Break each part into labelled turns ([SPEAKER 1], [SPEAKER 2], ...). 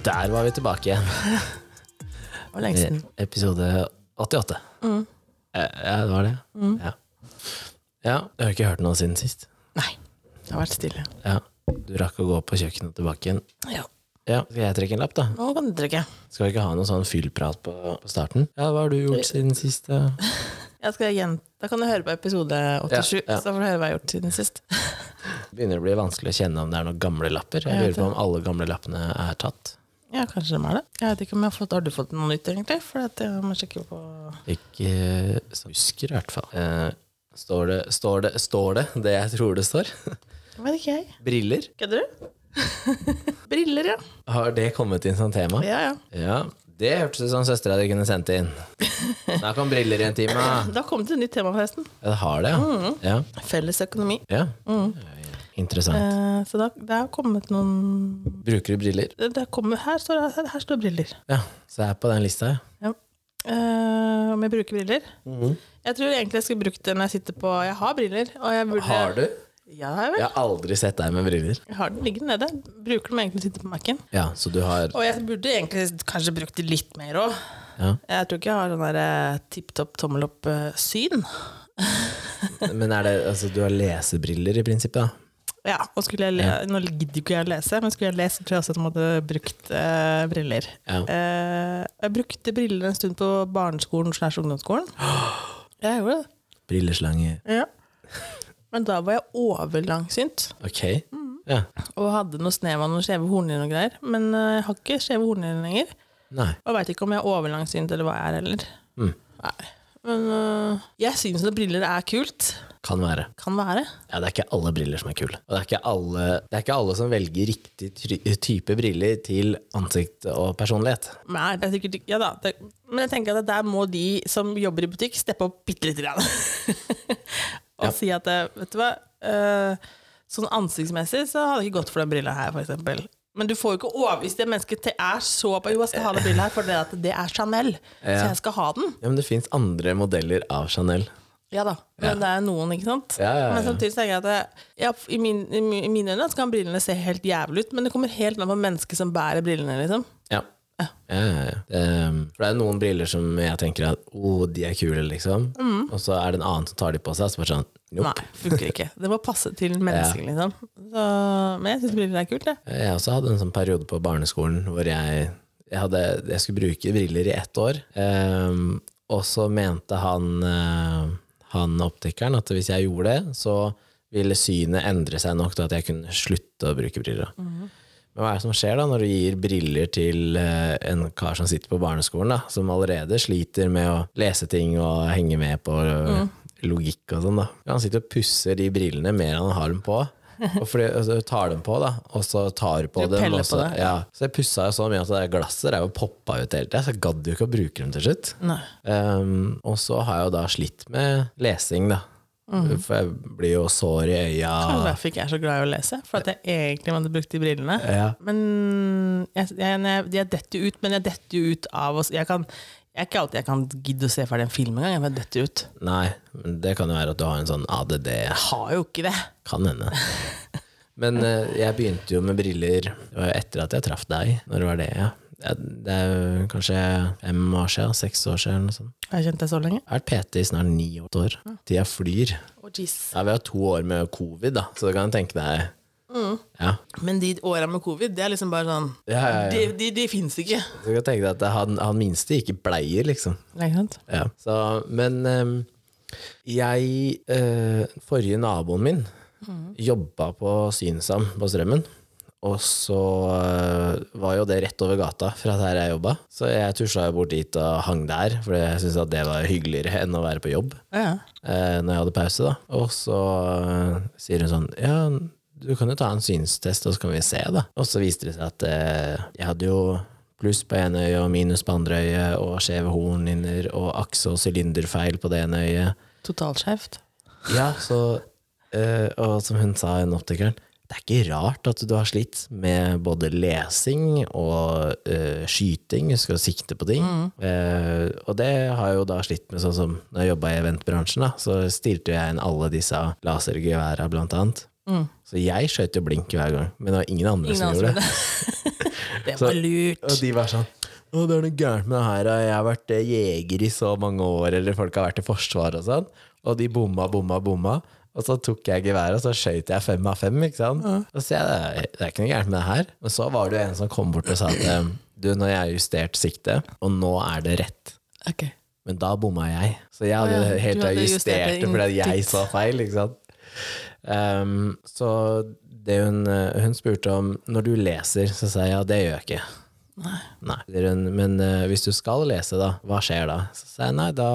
[SPEAKER 1] Og der var vi tilbake igjen.
[SPEAKER 2] Var lenge siden.
[SPEAKER 1] Eh, Episode 88.
[SPEAKER 2] Mm.
[SPEAKER 1] Eh, Ja, det var det. Ja. ja, jeg har ikke hørt noe siden sist.
[SPEAKER 2] Nei, det har vært stille.
[SPEAKER 1] Ja, Du rakk å gå på kjøkkenet og tilbake igjen.
[SPEAKER 2] Ja,
[SPEAKER 1] Ja, Skal jeg trekke en lapp, da?
[SPEAKER 2] nå kan du trekke.
[SPEAKER 1] Skal vi ikke ha noe sånn fyllprat på, på starten? Ja, Hva har du gjort siden sist? da?
[SPEAKER 2] Skal gjenta. Da kan du høre på episode 87,
[SPEAKER 1] Ja, ja.
[SPEAKER 2] så får du høre hva jeg har gjort siden sist.
[SPEAKER 1] Begynner det å bli vanskelig å kjenne om det er noen gamle lapper. Jeg lurer på om alle gamle lappene er tatt.
[SPEAKER 2] Ja, kanskje de er det. Jeg vet ikke om jeg har fått Har du fått noe nytt, egentlig? For jeg må sjekke på
[SPEAKER 1] Ikke så husker, i hvert fall. Eh, står, det, står, det, står det det jeg tror det står?
[SPEAKER 2] Jeg vet ikke, jeg.
[SPEAKER 1] Briller?
[SPEAKER 2] Kødder du? Briller, ja.
[SPEAKER 1] Har det kommet inn som tema?
[SPEAKER 2] Ja, ja.
[SPEAKER 1] Ja, det hørtes ut som søstera di kunne sendt inn. Da kom briller i en time.
[SPEAKER 2] Det har kommet et nytt tema, forresten.
[SPEAKER 1] Ja, det har det, ja. ja.
[SPEAKER 2] Felles økonomi.
[SPEAKER 1] ja. Interessant.
[SPEAKER 2] Eh, så da, det har kommet noen
[SPEAKER 1] Bruker du briller?
[SPEAKER 2] det, det kommer, her, står, her, her står briller.
[SPEAKER 1] Ja, så jeg er på den lista, ja.
[SPEAKER 2] Eh, om jeg bruker briller? Jeg tror egentlig jeg skulle brukt det når jeg sitter på Jeg har briller. Jeg burde,
[SPEAKER 1] Har du?
[SPEAKER 2] Ja, jeg.
[SPEAKER 1] Jeg har aldri sett deg med briller.
[SPEAKER 2] jeg har den liggende nede. Bruker dem egentlig når jeg sitter på Mac-en.
[SPEAKER 1] Ja, så du har
[SPEAKER 2] Og jeg burde egentlig kanskje brukt det litt mer òg.
[SPEAKER 1] ja.
[SPEAKER 2] Jeg tror ikke jeg har sånn der eh, tipp topp tommel opp-syn.
[SPEAKER 1] Men er det Altså, du har lesebriller i prinsippet, da?
[SPEAKER 2] Ja, og skulle jeg ja. Nå gidder ikke jeg å lese, men skulle jeg lese, tror jeg også at jeg hadde brukt eh, briller.
[SPEAKER 1] Ja.
[SPEAKER 2] Eh, jeg brukte briller en stund på barneskolen slash ungdomsskolen. Jeg gjorde det.
[SPEAKER 1] Brilleslange.
[SPEAKER 2] Ja. Men da var jeg overlangsynt
[SPEAKER 1] Ok. Ja.
[SPEAKER 2] og hadde noe snev av noen skjeve hornhinner og greier. Men eh, jeg har ikke skjeve hornhinner lenger.
[SPEAKER 1] Nei.
[SPEAKER 2] Og veit ikke om jeg er overlangsynt eller hva jeg er heller.
[SPEAKER 1] Mm.
[SPEAKER 2] Nei. Men øh, jeg syns at briller er kult.
[SPEAKER 1] Kan være.
[SPEAKER 2] Kan være.
[SPEAKER 1] Ja, det er ikke alle briller som er kule. Og det er ikke alle, det er ikke alle som velger riktig type briller til ansikt og personlighet.
[SPEAKER 2] Nei, det er sikkert ikke Ja da. Det, men jeg tenker at der må de som jobber i butikk, steppe opp bitte lite grann. og
[SPEAKER 1] Ja.
[SPEAKER 2] si at eh, Vet du hva, øh, sånn ansiktsmessig så hadde det ikke gått for den brilla her, eksempel. Men du får jo ikke overbevist det mennesket til er så på Jo, jeg skal ha det brilla her, for det, at det er Chanel. Så jeg skal ha den.
[SPEAKER 1] Ja, men det fins andre modeller av Chanel.
[SPEAKER 2] Ja da, men det er noen, ikke sant?
[SPEAKER 1] Ja, ja, ja.
[SPEAKER 2] Men samtidig tenker jeg at det, ja, i, min, i mine øyne så kan brillene se helt jævlig ut, men det kommer helt an på mennesket som bærer brillene, liksom.
[SPEAKER 1] Ja.
[SPEAKER 2] Ja.
[SPEAKER 1] Ja, ja, ja. Det, for det er noen briller som jeg tenker at oh, de er kule, liksom. Og så er det en annen som tar de på seg, så bare sånn
[SPEAKER 2] Nei,
[SPEAKER 1] nope.
[SPEAKER 2] funker ikke. Det må passe til mennesket, liksom. Så, men jeg syns briller er kult, jeg.
[SPEAKER 1] Jeg også hadde en sånn periode på barneskolen hvor jeg, jeg, hadde, jeg skulle bruke briller i ett år. Um, og så mente han, uh, han optikeren at hvis jeg gjorde det, så ville synet endre seg nok til at jeg kunne slutte å bruke briller. Men hva er det som skjer da når du gir briller til eh, en kar som sitter på barneskolen, da, som allerede sliter med å lese ting og henge med på eh, logikk og sånn? da. Han sitter og pusser de brillene mer enn han har dem på. Og fordi, altså, tar dem på, da, og så tar på
[SPEAKER 2] Du
[SPEAKER 1] dem.
[SPEAKER 2] Også,
[SPEAKER 1] og så-
[SPEAKER 2] på det.
[SPEAKER 1] Ja. Så jeg pussa jo så mye at det glasset der jo poppa ut hele tida, så jeg gadd jo ikke å bruke dem til slutt. Um, og så har jeg jo da slitt med lesing, da. For jeg blir jo sår i øya.
[SPEAKER 2] Kanskje derfor ikke jeg er så glad i å lese, for at jeg egentlig hadde brukt de brillene.
[SPEAKER 1] Ja.
[SPEAKER 2] Men jeg, jeg, jeg, jeg detter jo ut, men jeg detter jo ut av oss. Jeg kan jeg er ikke alltid jeg kan gidde å se ferdig en film engang. Jeg detter ut.
[SPEAKER 1] Nei, men det kan jo være at du har en sånn ADD.
[SPEAKER 2] Jeg har jo ikke det.
[SPEAKER 1] Kan hende. Men eh, jeg begynte jo med briller det etter at jeg traff deg. Når var det? Ja? Det er jo kanskje fem år siden, seks år siden. eller sånt.
[SPEAKER 2] Har jeg kjent deg så lenge?
[SPEAKER 1] Jeg har vært PT i snart ni år. Tida flyr.
[SPEAKER 2] Jeez.
[SPEAKER 1] Ja, vi har to år med covid, da, så du kan tenke deg Ja.
[SPEAKER 2] Men de åra med covid, det er liksom bare sånn
[SPEAKER 1] Ja, ja, ja.
[SPEAKER 2] De, de, de fins ikke.
[SPEAKER 1] Du kan tenke deg at han, han minste gikk i bleier, liksom. Så, men um, jeg uh, Forrige naboen min jobba på Synsam på Strømmen. Og så eh, var jo det rett over gata fra der jeg jobba. Så jeg tusla jo bort dit og hang der, for jeg syntes at det var hyggeligere enn å være på jobb.
[SPEAKER 2] Ja.
[SPEAKER 1] eh, når jeg hadde pause, da. Og så sier hun sånn Ja, du kan jo ta en synstest, og så kan vi se, da. Og så viste det seg at eh, jeg hadde jo pluss på ene øyet og minus på andre øyet, og skjeve hornhinner og akse- og sylinderfeil på det ene øyet.
[SPEAKER 2] Totalskjevt.
[SPEAKER 1] Ja, så eh, Og som hun sa, en optikeren, det er ikke rart at du har slitt med både lesing og eh, skyting, du skal sikte på ting. Eh, og det har jeg jo da slitt med, sånn som når jeg jobba i eventbransjen, da, så stilte jeg inn alle disse lasergeværa, blant annet. Så jeg skjøt jo blink hver gang, men det var ingen andre
[SPEAKER 2] Ingen
[SPEAKER 1] som gjorde det.
[SPEAKER 2] Det var lurt.
[SPEAKER 1] Og de var sånn Å, det er noe gærent med det her, jeg har vært eh, jeger i så mange år, eller folk har vært i forsvaret og sånn. Og de bomma, bomma, bomma. Og så tok jeg geværet, og så skøyt jeg fem av fem. ikke sant? Og så jeg, det det er ikke noe gærent med det her. Men så var det jo en som kom bort og sa at eh, du, nå har jeg justert siktet, og nå er det rett.
[SPEAKER 2] Okay.
[SPEAKER 1] Men da bomma jeg. Så jeg hadde
[SPEAKER 2] ja,
[SPEAKER 1] helt justert det fordi jeg sa feil, ikke sant. Ehm, så det hun, eh, hun spurte om når du leser, så sa jeg ja, det gjør jeg ikke. Nei. nei. Men uh, hvis du skal lese, da, hva skjer da? Så sa jeg nei, da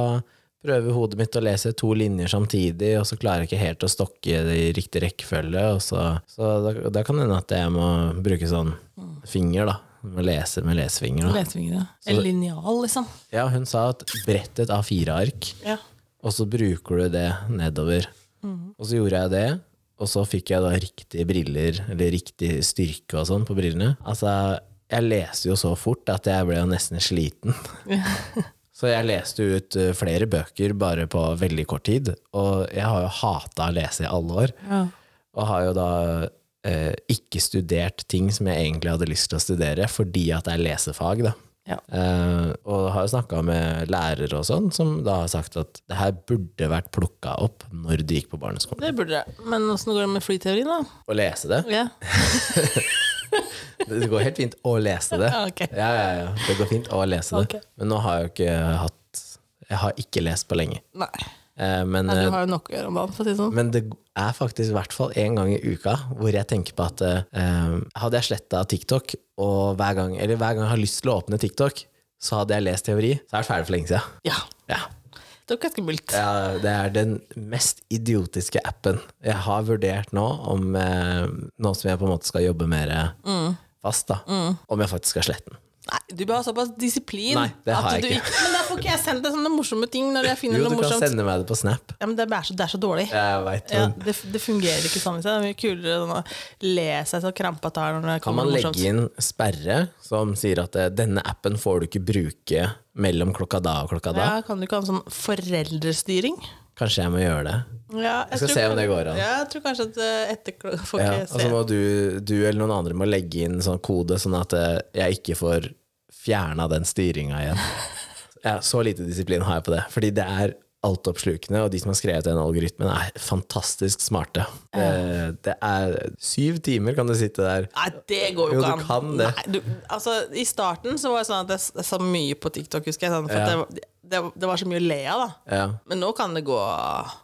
[SPEAKER 1] prøver hodet mitt å lese to linjer samtidig, og så klarer jeg ikke helt å stokke det i riktig rekkefølge. Og så så da, da kan det hende at jeg må bruke sånn finger, da. Med, lese med lesefinger. Da.
[SPEAKER 2] ja. En linjal, liksom.
[SPEAKER 1] Ja, hun sa at brett et A4-ark,
[SPEAKER 2] Ja.
[SPEAKER 1] og så bruker du det nedover. Og så gjorde jeg det, og så fikk jeg da riktige briller, eller riktig styrke og sånn på brillene. Altså, jeg leste jo så fort at jeg ble jo nesten sliten. Så jeg leste ut eh, flere bøker bare på veldig kort tid, og jeg har jo hata å lese i alle år.
[SPEAKER 2] Ja.
[SPEAKER 1] Og har jo da eh, ikke studert ting som jeg egentlig hadde lyst til å studere, fordi at det er lesefag, da.
[SPEAKER 2] Ja.
[SPEAKER 1] Eh, og har snakka med lærere og sånn, som da har sagt at det her burde vært plukka opp når du gikk på barneskolen.
[SPEAKER 2] Det burde det. Men åssen går det med flyteorien, da?
[SPEAKER 1] Å lese det.
[SPEAKER 2] Ja.
[SPEAKER 1] Det går helt fint å lese det.
[SPEAKER 2] okay.
[SPEAKER 1] Ja, ja, ja. Det går fint å lese det. Men nå har jeg jo ikke hatt Jeg har ikke lest på lenge.
[SPEAKER 2] Nei.
[SPEAKER 1] Eh, men, eh,
[SPEAKER 2] du har jo nok å gjøre om dagen, for å si det sånn.
[SPEAKER 1] Men det er faktisk i hvert fall én gang i uka hvor jeg tenker på at eh, hadde jeg sletta TikTok, og hver gang, eller hver gang jeg har lyst til å åpne TikTok, så hadde jeg lest teori, så er det ferdig for lenge siden.
[SPEAKER 2] Ja.
[SPEAKER 1] Ja.
[SPEAKER 2] Det er ganske skummelt.
[SPEAKER 1] ja, det er den mest idiotiske appen. Jeg har vurdert nå, om eh, nå som jeg på en måte skal jobbe mer
[SPEAKER 2] Mm.
[SPEAKER 1] fast, da, om jeg faktisk skal slette den.
[SPEAKER 2] Nei, du bør ha såpass disiplin.
[SPEAKER 1] Nei, det har jeg
[SPEAKER 2] du
[SPEAKER 1] ikke.
[SPEAKER 2] Men da får ikke jeg sendt deg sånne morsomme ting når jeg finner
[SPEAKER 1] Jo,
[SPEAKER 2] noe
[SPEAKER 1] du kan sende meg det på Snap.
[SPEAKER 2] Ja, men det er så, det er så dårlig.
[SPEAKER 1] Jeg vet,
[SPEAKER 2] Ja, det, det fungerer ikke sånn. Det er mye kulere sånn å le seg så krampa tar
[SPEAKER 1] Kan man
[SPEAKER 2] morsomt.
[SPEAKER 1] legge inn sperre som sier at eh, denne appen får du ikke bruke mellom klokka da og klokka da?
[SPEAKER 2] Ja, kan du ikke ha en sånn foreldrestyring?
[SPEAKER 1] Kanskje jeg må gjøre det.
[SPEAKER 2] Ja,
[SPEAKER 1] Jeg skal
[SPEAKER 2] tror
[SPEAKER 1] se om det går an.
[SPEAKER 2] Ja, jeg tror kanskje at eh, etter får
[SPEAKER 1] Ja,
[SPEAKER 2] ikke se.
[SPEAKER 1] må du, du eller noen andre må legge inn sånn kode, sånn at eh, jeg ikke får fjerna den styringa igjen. Ja, så lite disiplin har jeg på det. Fordi det er altoppslukende, og de som har skrevet den algoritmen, er fantastisk smarte. Det, det er syv timer kan du sitte der.
[SPEAKER 2] Nei, det går jo ikke an!
[SPEAKER 1] Jo, du kan det.
[SPEAKER 2] Nei, du, altså, I starten så var det sånn at jeg, jeg sa mye på TikTok, husker jeg. Sånn, for
[SPEAKER 1] Ja.
[SPEAKER 2] det, var- det, det var så mye å le av, da.
[SPEAKER 1] Ja.
[SPEAKER 2] Men nå kan det gå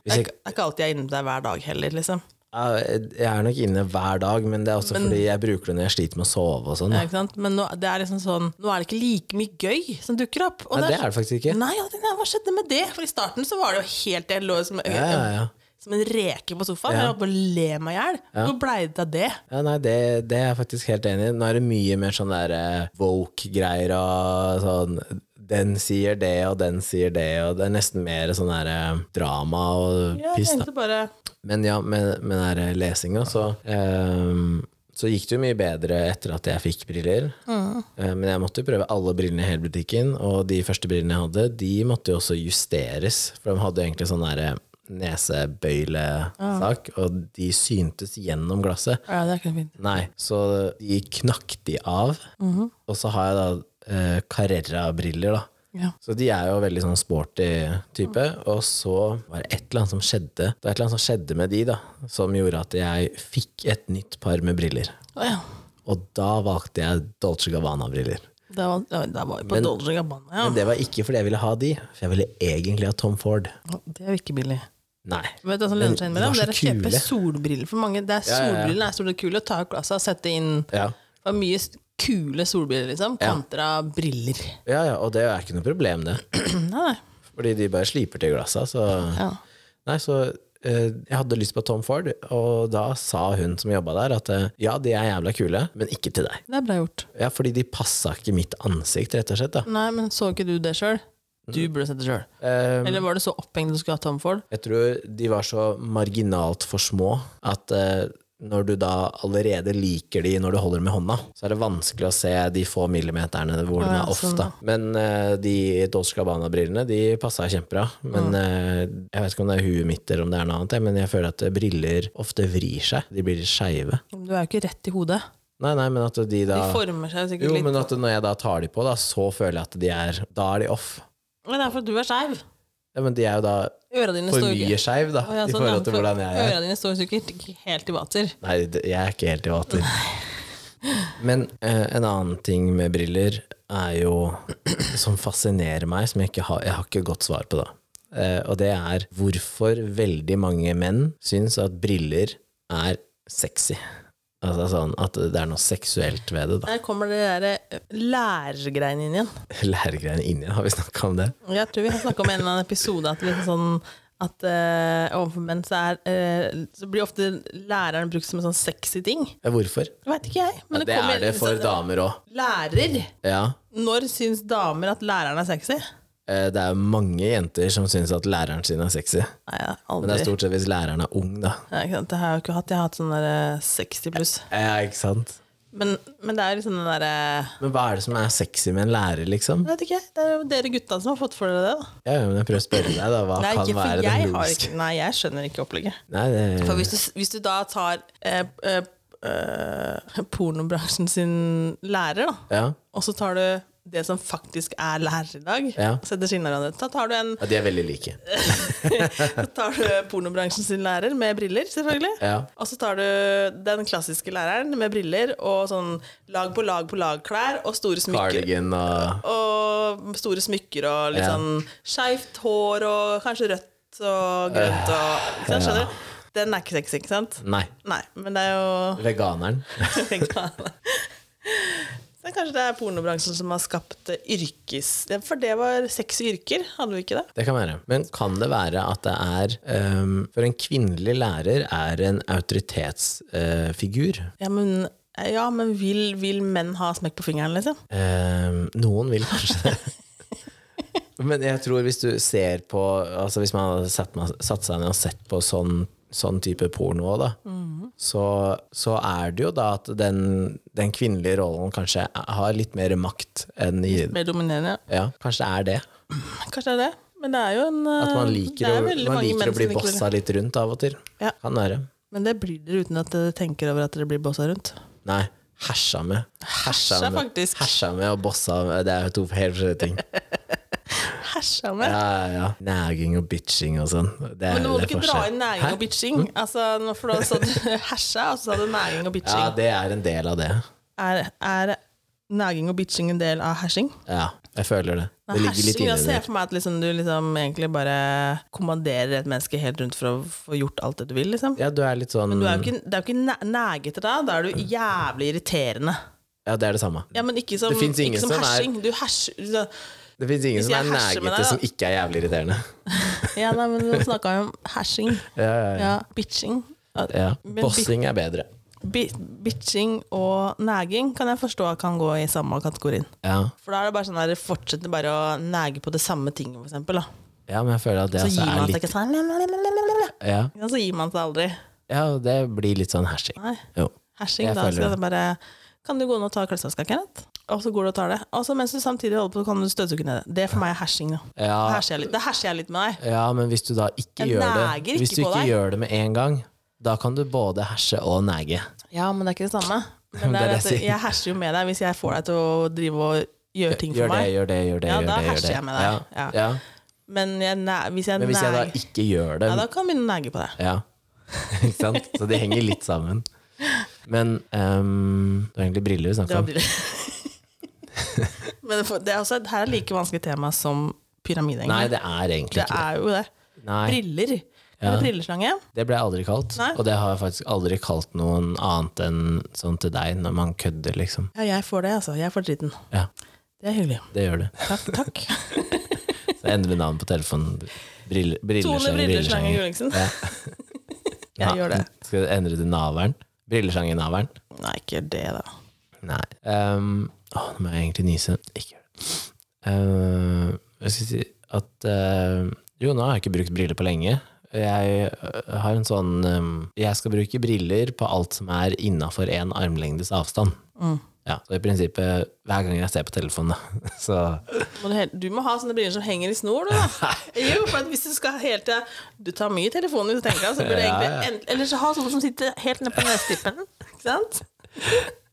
[SPEAKER 2] Det er, er ikke alltid jeg er inne der hver dag heller, liksom.
[SPEAKER 1] Jeg er nok inne hver dag, men det er også fordi jeg bruker det når jeg sliter med å sove og sånn.
[SPEAKER 2] Ja? Men nå, det er liksom sånn, nå er det ikke like mye gøy som dukker opp.
[SPEAKER 1] Nei, det er det faktisk ikke.
[SPEAKER 2] Nei, nei, hva skjedde med det? For i starten så var det jo helt Jeg lå som,
[SPEAKER 1] Ja, ja,
[SPEAKER 2] som en reke på sofaen. Jeg holdt på å le meg i hjel. Hvor blei det av det?
[SPEAKER 1] Ja, nei, det, det er jeg faktisk helt enig i. Nå er det mye mer sånn der eh, woke-greier og sånn Den sier det, og den sier det, og det er nesten mer sånn der eh, drama og
[SPEAKER 2] Jeg
[SPEAKER 1] piss, da.
[SPEAKER 2] bare
[SPEAKER 1] Men ja, med, med den der lesinga, så ehm, så gikk det jo mye bedre etter at jeg fikk briller.
[SPEAKER 2] Mm.
[SPEAKER 1] Eh, Men jeg måtte jo prøve alle brillene i hele butikken, og de første brillene jeg hadde, de måtte jo også justeres. For de hadde jo egentlig sånn derre nesebøylesak, og de syntes gjennom glasset.
[SPEAKER 2] Ja, det er ikke fint.
[SPEAKER 1] Nei, så de knakk de av. Og så har jeg da eh, Carrera-briller, da.
[SPEAKER 2] Ja.
[SPEAKER 1] Så de er jo veldig sånn sporty type. Og så var det et eller annet som skjedde Det var et eller annet som skjedde med de, da, som gjorde at jeg fikk et nytt par med briller.
[SPEAKER 2] Oh, ja.
[SPEAKER 1] Og da valgte jeg Dolce Gabbana-briller.
[SPEAKER 2] Da da var vi på
[SPEAKER 1] Men-
[SPEAKER 2] Dolce Gabbana, ja.
[SPEAKER 1] Men det var ikke fordi jeg ville ha de, for jeg ville egentlig ha Tom Ford.
[SPEAKER 2] Det er jo ikke billig.
[SPEAKER 1] Nei.
[SPEAKER 2] Vet du hva som lønner seg inn med
[SPEAKER 1] de
[SPEAKER 2] dem?
[SPEAKER 1] var
[SPEAKER 2] Det er å
[SPEAKER 1] så
[SPEAKER 2] kjøpe
[SPEAKER 1] kule.
[SPEAKER 2] solbriller. For mange, det er. Solbrillene er så kule. Ta av glasset og sette inn
[SPEAKER 1] Ja.
[SPEAKER 2] Det var mye kule solbriller, liksom,
[SPEAKER 1] Ja.
[SPEAKER 2] kontra briller.
[SPEAKER 1] ja, ja, og det er ikke noe problem, det.
[SPEAKER 2] Nei.
[SPEAKER 1] Fordi de bare sliper til glassa, så
[SPEAKER 2] Ja.
[SPEAKER 1] Nei, så eh, jeg hadde lyst på Tom Ford, og da sa hun som jobba der, at eh, ja, de er jævla kule, men ikke til deg.
[SPEAKER 2] Det er bra gjort.
[SPEAKER 1] Ja, fordi de passa ikke mitt ansikt, rett og slett. da.
[SPEAKER 2] Nei, men så ikke du det sjøl? Du burde sett det sjøl.
[SPEAKER 1] Um,
[SPEAKER 2] Eller var det så opphengt du skulle ha Tom Ford?
[SPEAKER 1] jeg tror de var så marginalt for små at eh, når du da allerede liker de når du holder med hånda, så er det vanskelig å se de få millimeterne hvor de
[SPEAKER 2] Ja,
[SPEAKER 1] er off.
[SPEAKER 2] sånn,
[SPEAKER 1] da. Men uh, de Dolce Gabbana-brillene de passa kjempebra. Men uh, jeg vet ikke om det er huet mitt eller om det er noe annet, men jeg føler at briller ofte vrir seg. De blir skeive.
[SPEAKER 2] Du er jo ikke rett i hodet.
[SPEAKER 1] Nei, nei, men at de da
[SPEAKER 2] De former seg sikkert
[SPEAKER 1] Jo,
[SPEAKER 2] litt.
[SPEAKER 1] men at når jeg da tar de på, da, så føler jeg at de er Da er de off.
[SPEAKER 2] Men det er fordi du er skeiv.
[SPEAKER 1] Ja, men de er jo da for mye skeiv, da,
[SPEAKER 2] Å, ja, sånn, i
[SPEAKER 1] forhold til hvordan jeg er.
[SPEAKER 2] Øra dine står sikkert ikke helt i vater.
[SPEAKER 1] Nei, jeg er ikke helt i vater. Men eh, en annen ting med briller er jo som fascinerer meg, som jeg ikke har Jeg har ikke godt svar på, da. Eh, og det er hvorfor veldig mange menn syns at briller er sexy. Altså sånn at det er noe seksuelt ved det, da.
[SPEAKER 2] Der kommer det der eh, lærergreiene inn igjen.
[SPEAKER 1] Lærergreiene inn igjen? har vi snakka om det?
[SPEAKER 2] Jeg tror vi har snakka om en eller annen episode at, liksom sånn, at eh, overfor menn så, er, eh, så blir ofte læreren brukt som en sånn sexy ting.
[SPEAKER 1] Ja, hvorfor?
[SPEAKER 2] Det veit ikke jeg.
[SPEAKER 1] Ja,
[SPEAKER 2] det,
[SPEAKER 1] det
[SPEAKER 2] kommer-
[SPEAKER 1] er det for damer òg.
[SPEAKER 2] Lærer?
[SPEAKER 1] Ja.
[SPEAKER 2] Når syns damer at læreren er sexy?
[SPEAKER 1] Eh, Det er mange jenter som syns at læreren sin er sexy.
[SPEAKER 2] Nei, aldri
[SPEAKER 1] Men det er stort sett hvis læreren er ung, da.
[SPEAKER 2] Ja, ikke sant, Det har jeg jo ikke hatt. Jeg har hatt sånn der eh, 60 pluss.
[SPEAKER 1] Ja, ikke sant?
[SPEAKER 2] Men, men det er liksom den derre
[SPEAKER 1] Men hva er det som er sexy med en lærer, liksom?
[SPEAKER 2] Jeg vet ikke. Det er jo dere gutta som har fått for dere det. da
[SPEAKER 1] Ja, men jeg prøver å spørre deg, da. Hva
[SPEAKER 2] Nei,
[SPEAKER 1] kan være
[SPEAKER 2] det
[SPEAKER 1] logiske
[SPEAKER 2] nei, jeg skjønner ikke opplegget.
[SPEAKER 1] Nei, det
[SPEAKER 2] For hvis du, hvis du da tar eh, eh, eh, pornobransjen sin lærer, da,
[SPEAKER 1] ja.
[SPEAKER 2] og så tar du det som faktisk er lærer i dag,
[SPEAKER 1] Ja.
[SPEAKER 2] setter skinner av det, tar du en
[SPEAKER 1] ja, de er veldig like.
[SPEAKER 2] så tar du pornobransjen sin lærer med briller, selvfølgelig.
[SPEAKER 1] Ja.
[SPEAKER 2] Og så tar du den klassiske læreren med briller og sånn lag på lag på lag-klær og store smykker.
[SPEAKER 1] Cardigan og
[SPEAKER 2] Og store smykker og litt
[SPEAKER 1] Ja.
[SPEAKER 2] sånn skeivt hår og kanskje rødt og grønt og ikke sant, Skjønner du? Den er ikke sexy, ikke sant?
[SPEAKER 1] Nei.
[SPEAKER 2] Nei, men det er jo
[SPEAKER 1] Veganeren.
[SPEAKER 2] Så kanskje det er pornobransjen som har skapt yrkes... For det var sexy yrker, hadde vi ikke det?
[SPEAKER 1] Det kan være. Men kan det være at det er um, For en kvinnelig lærer er en autoritetsfigur.
[SPEAKER 2] Ja, men, ja, men vil, vil menn ha smekk på fingeren, liksom?
[SPEAKER 1] Ehm, noen vil kanskje det. Men jeg tror hvis du ser på Altså Hvis man hadde satt, satt seg ned og sett på sånn, sånn type porno da, så, så er det jo da at den, den kvinnelige rollen kanskje har litt mer makt enn i Litt
[SPEAKER 2] Mer dominerende.
[SPEAKER 1] Ja, kanskje det er det.
[SPEAKER 2] Kanskje det er det. Men det er jo en
[SPEAKER 1] At man liker,
[SPEAKER 2] er
[SPEAKER 1] å, man liker å bli
[SPEAKER 2] liker
[SPEAKER 1] bossa litt rundt av og til.
[SPEAKER 2] Ja.
[SPEAKER 1] Kan være.
[SPEAKER 2] Men det blir dere uten at dere tenker over at dere blir bossa rundt.
[SPEAKER 1] Nei. Hersa med.
[SPEAKER 2] Hersa,
[SPEAKER 1] med,
[SPEAKER 2] faktisk.
[SPEAKER 1] Hersa med og bossa med. Det er jo to helt forskjellige ting.
[SPEAKER 2] Hersa med.
[SPEAKER 1] Ja, ja. Næging og bitching og sånn. Det
[SPEAKER 2] Men nå må du ikke dra inn næring
[SPEAKER 1] Hæ? Mm.
[SPEAKER 2] og bitching. Altså, nå- for da sa du hersa, og så sa du næring og bitching.
[SPEAKER 1] Ja, det er en del av det.
[SPEAKER 2] Er, er næging og bitching en del av hersing?
[SPEAKER 1] Ja, jeg føler det. Det ligger litt
[SPEAKER 2] hersing,
[SPEAKER 1] inni
[SPEAKER 2] ser jeg
[SPEAKER 1] ser
[SPEAKER 2] for meg at liksom, du liksom egentlig bare kommanderer et menneske helt rundt for å få gjort alt det du vil. Liksom.
[SPEAKER 1] Ja, du er litt sånn
[SPEAKER 2] Du er ikke, det er jo ikke næ- nægete da, da er du jævlig irriterende.
[SPEAKER 1] Ja, det er det samme.
[SPEAKER 2] Ja, men ikke som, ikke som,
[SPEAKER 1] som er-
[SPEAKER 2] hersing. Du herser
[SPEAKER 1] Det fins ingen som er nægete som ikke er jævlig irriterende.
[SPEAKER 2] Ja, nei, men nå snakka vi om hashing.
[SPEAKER 1] Ja, ja, ja.
[SPEAKER 2] Bitching.
[SPEAKER 1] Ja. Bossing er bedre.
[SPEAKER 2] Bi bitching og næging kan jeg forstå at kan gå i samme kategorien.
[SPEAKER 1] Ja.
[SPEAKER 2] For da er det bare sånn der, fortsetter bare å næge på det samme tinget, for eksempel. Da.
[SPEAKER 1] ja, men jeg føler at det
[SPEAKER 2] Så
[SPEAKER 1] altså
[SPEAKER 2] gir man seg
[SPEAKER 1] litt
[SPEAKER 2] ikke sånn
[SPEAKER 1] ja.
[SPEAKER 2] ja, Så gir man seg aldri.
[SPEAKER 1] ja, det blir litt sånn hashing.
[SPEAKER 2] Nei.
[SPEAKER 1] Jo.
[SPEAKER 2] Hashing,
[SPEAKER 1] Jeg
[SPEAKER 2] da skal
[SPEAKER 1] det
[SPEAKER 2] bare Kan du gå ned og ta klesvaska, Kenneth? Og så går du og tar det. Og så mens du samtidig holder på, kan du støvsuge ned det. Det for meg er hersing. Da
[SPEAKER 1] Ja,
[SPEAKER 2] herser jeg litt, da herser jeg litt med deg.
[SPEAKER 1] ja, men hvis du da ikke
[SPEAKER 2] Jeg
[SPEAKER 1] gjør det Hvis du ikke
[SPEAKER 2] deg.
[SPEAKER 1] gjør det med en gang, da kan du både herse og nege.
[SPEAKER 2] Ja, men det er ikke det samme.
[SPEAKER 1] Men
[SPEAKER 2] det
[SPEAKER 1] det er det
[SPEAKER 2] at
[SPEAKER 1] jeg
[SPEAKER 2] jeg herser jo med deg hvis jeg får deg til å drive og gjøre ting for
[SPEAKER 1] Gjør det,
[SPEAKER 2] meg.
[SPEAKER 1] gjør det, gjør det.
[SPEAKER 2] Ja,
[SPEAKER 1] gjør
[SPEAKER 2] da
[SPEAKER 1] det,
[SPEAKER 2] herser jeg med deg.
[SPEAKER 1] Ja,
[SPEAKER 2] Ja.
[SPEAKER 1] ja.
[SPEAKER 2] Men jeg, hvis jeg,
[SPEAKER 1] Men hvis jeg da ikke gjør det
[SPEAKER 2] ja, da kan vi begynne å nege på det.
[SPEAKER 1] Ja, ikke sant? Så de henger litt sammen. Men um, det var egentlig briller vi
[SPEAKER 2] Det
[SPEAKER 1] snakka om.
[SPEAKER 2] Men det er også, her er like vanskelig tema som pyramide.
[SPEAKER 1] Nei, det er egentlig
[SPEAKER 2] det
[SPEAKER 1] ikke det.
[SPEAKER 2] er jo det.
[SPEAKER 1] Nei,
[SPEAKER 2] Briller.
[SPEAKER 1] Ja.
[SPEAKER 2] Brilleslange.
[SPEAKER 1] det ble jeg aldri kalt.
[SPEAKER 2] Nei.
[SPEAKER 1] Og det har jeg faktisk aldri kalt noen annet enn sånn til deg, når man kødder, liksom.
[SPEAKER 2] Ja, jeg får det, altså. Jeg får dritten.
[SPEAKER 1] Ja,
[SPEAKER 2] Det er hyggelig.
[SPEAKER 1] det gjør du.
[SPEAKER 2] Takk, takk.
[SPEAKER 1] Så jeg endrer navn på telefonen. Brille, brilleslange,
[SPEAKER 2] Tone
[SPEAKER 1] brilleslange.
[SPEAKER 2] Gulliksen.
[SPEAKER 1] Ja.
[SPEAKER 2] Jeg gjør det.
[SPEAKER 1] Skal du endre til Naveren? Brilleslange-Naveren?
[SPEAKER 2] Nei, ikke det, da.
[SPEAKER 1] Nei. Um, å, nå må jeg egentlig nyse. Ikke gjør det. Uh, jeg skal si at uh, Jo, nå har jeg ikke brukt briller på lenge. Jeg uh, har en sånn um, Jeg skal bruke briller på alt som er innafor én armlengdes avstand.
[SPEAKER 2] Mm.
[SPEAKER 1] Ja, så i prinsippet hver gang jeg ser på telefonen, da. Så
[SPEAKER 2] Må du, du må ha sånne briller som henger i snor, du, da. Jo, for at hvis du skal helt til Du tar mye telefonen hvis du tenker deg, så burde du
[SPEAKER 1] Ja,
[SPEAKER 2] egentlig
[SPEAKER 1] ja.
[SPEAKER 2] Eller så ha sånne som sitter helt ned på nesetippen. Ikke sant?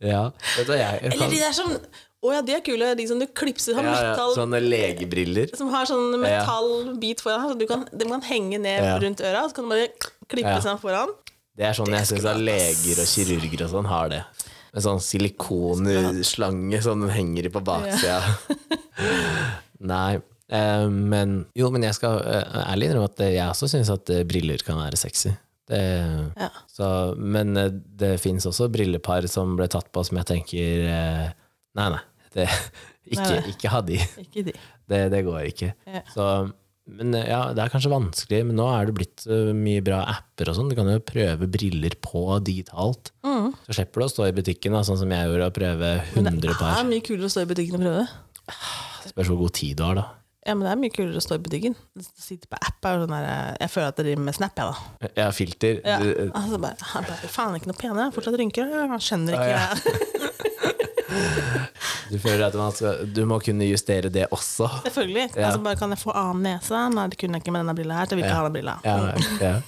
[SPEAKER 1] Ja,
[SPEAKER 2] Eller de der som Å ja, de er kule. De som du klipser sånn
[SPEAKER 1] ja,
[SPEAKER 2] metall
[SPEAKER 1] Sånne legebriller.
[SPEAKER 2] Som har sånn metallbit foran. Så du kan, de kan henge ned rundt øra, så kan du bare klippe
[SPEAKER 1] Ja.
[SPEAKER 2] seg foran.
[SPEAKER 1] Det er sånn jeg syns leger og kirurger og sånn har det. Med sånn silikonslange som sånn, henger på baksida. Nei. eh, men jo, men jeg skal eh, ærlig innrømme at jeg også syns at eh, briller kan være sexy. Det,
[SPEAKER 2] Ja.
[SPEAKER 1] så, men eh, det fins også brillepar som ble tatt på som jeg tenker eh, Nei, nei. Det, ikke,
[SPEAKER 2] Nei, nei.
[SPEAKER 1] ikke ha de.
[SPEAKER 2] Ikke de.
[SPEAKER 1] Det, det går ikke.
[SPEAKER 2] Ja.
[SPEAKER 1] Så, men eh, ja, det er kanskje vanskelig, men nå er det blitt mye bra apper og sånn. Du kan jo prøve briller på digitalt.
[SPEAKER 2] Mm.
[SPEAKER 1] Så slipper du å stå i butikken, da, sånn som jeg gjorde, og prøve 100
[SPEAKER 2] Det er mye kulere å stå i butikken og prøve.
[SPEAKER 1] Spørs hvor god tid du har, da.
[SPEAKER 2] Ja, men det er mye kulere å stå i butikken. Sitte på app er sånn der Jeg føler at det driver med Snap, jeg, da.
[SPEAKER 1] Ja, filter.
[SPEAKER 2] Ja. Altså bare, han bare Faen, ikke noe pene. Fortsatt rynker. Han skjønner ikke
[SPEAKER 1] Ja, du føler at man skal, du må kunne justere det også.
[SPEAKER 2] Selvfølgelig.
[SPEAKER 1] Ja.
[SPEAKER 2] Altså bare Kan jeg få annen nese? Nei, det kunne jeg ikke med denne brilla her. Så jeg vil ikke
[SPEAKER 1] Ja.
[SPEAKER 2] ha den brilla.
[SPEAKER 1] Ja, ja.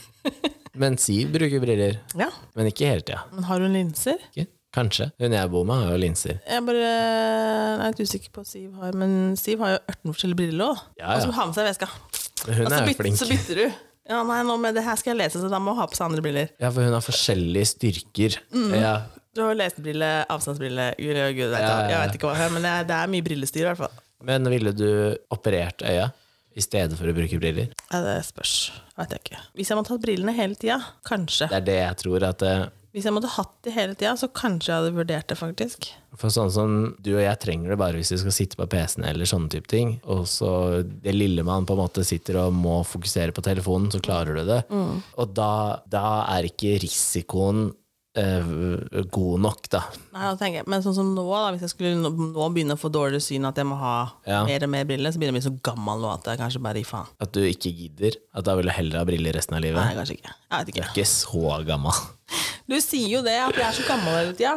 [SPEAKER 1] Men Siv bruker briller,
[SPEAKER 2] Ja.
[SPEAKER 1] men ikke hele tida.
[SPEAKER 2] Men har hun linser?
[SPEAKER 1] Ikke? Kanskje. Hun jeg bor med, har jo linser.
[SPEAKER 2] Jeg bare jeg er litt usikker på hva Siv har, men Siv har jo 18 forskjellige briller òg.
[SPEAKER 1] Ja, ja.
[SPEAKER 2] Og som har med seg veska.
[SPEAKER 1] Hun
[SPEAKER 2] så,
[SPEAKER 1] er jo flink.
[SPEAKER 2] så bytter du. Ja, nei, nå med det her skal jeg lese, så da må jeg ha på seg andre briller.
[SPEAKER 1] Ja, for hun har forskjellige styrker.
[SPEAKER 2] Mm.
[SPEAKER 1] Ja.
[SPEAKER 2] Du har lesebrille, avstandsbrille, gud, gud, vet
[SPEAKER 1] Ja,
[SPEAKER 2] jeg. jeg vet ikke hva men det er, det er mye brillestyr i hvert fall.
[SPEAKER 1] Men ville du operert øya i stedet for å bruke briller?
[SPEAKER 2] Ja, det spørs. Vet jeg ikke. Hvis jeg måtte hatt brillene hele tida, kanskje.
[SPEAKER 1] Det er det jeg tror at eh,
[SPEAKER 2] Hvis jeg måtte hatt det hele tida, så kanskje jeg hadde vurdert det, faktisk.
[SPEAKER 1] For sånn som du og jeg trenger det bare hvis vi skal sitte på PC-en eller sånne type ting. Og så det lille man på en måte sitter og må fokusere på telefonen, så klarer du det. Og da, da er ikke risikoen god nok, da.
[SPEAKER 2] Nei, jeg, Men sånn som nå, da, hvis jeg skulle nå, nå begynne å få dårligere syn, at jeg må ha
[SPEAKER 1] Ja.
[SPEAKER 2] mer og mer briller, så begynner jeg å bli så gammel nå at jeg kanskje bare gir faen.
[SPEAKER 1] At du ikke gidder. At da vil du heller ha briller resten av livet.
[SPEAKER 2] Nei, kanskje ikke. Jeg vet
[SPEAKER 1] Du er ikke så gammel.
[SPEAKER 2] Du sier jo det, at jeg er så gammel hele tida.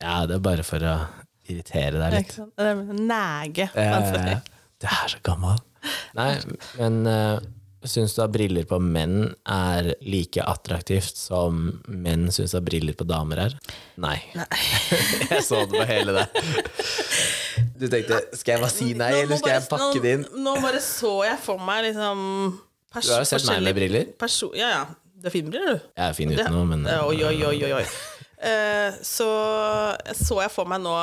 [SPEAKER 1] Ja, det er bare for å irritere deg litt.
[SPEAKER 2] Ikke er Nege.
[SPEAKER 1] Ja. Du er så gammel. Nei, men uh, syns du at briller på menn er like attraktivt som menn syns at briller på damer er? Nei. nei. jeg så det på hele det. Du tenkte skal jeg bare si nei, eller skal jeg pakke det inn?
[SPEAKER 2] Nå, nå bare så jeg for meg liksom
[SPEAKER 1] Du har jo sett meg med briller.
[SPEAKER 2] Ja, ja. Du er fin briller, du.
[SPEAKER 1] Jeg er fin uten noe, men
[SPEAKER 2] Oi, oi, oi, oi, oi. Eh, så så jeg for meg nå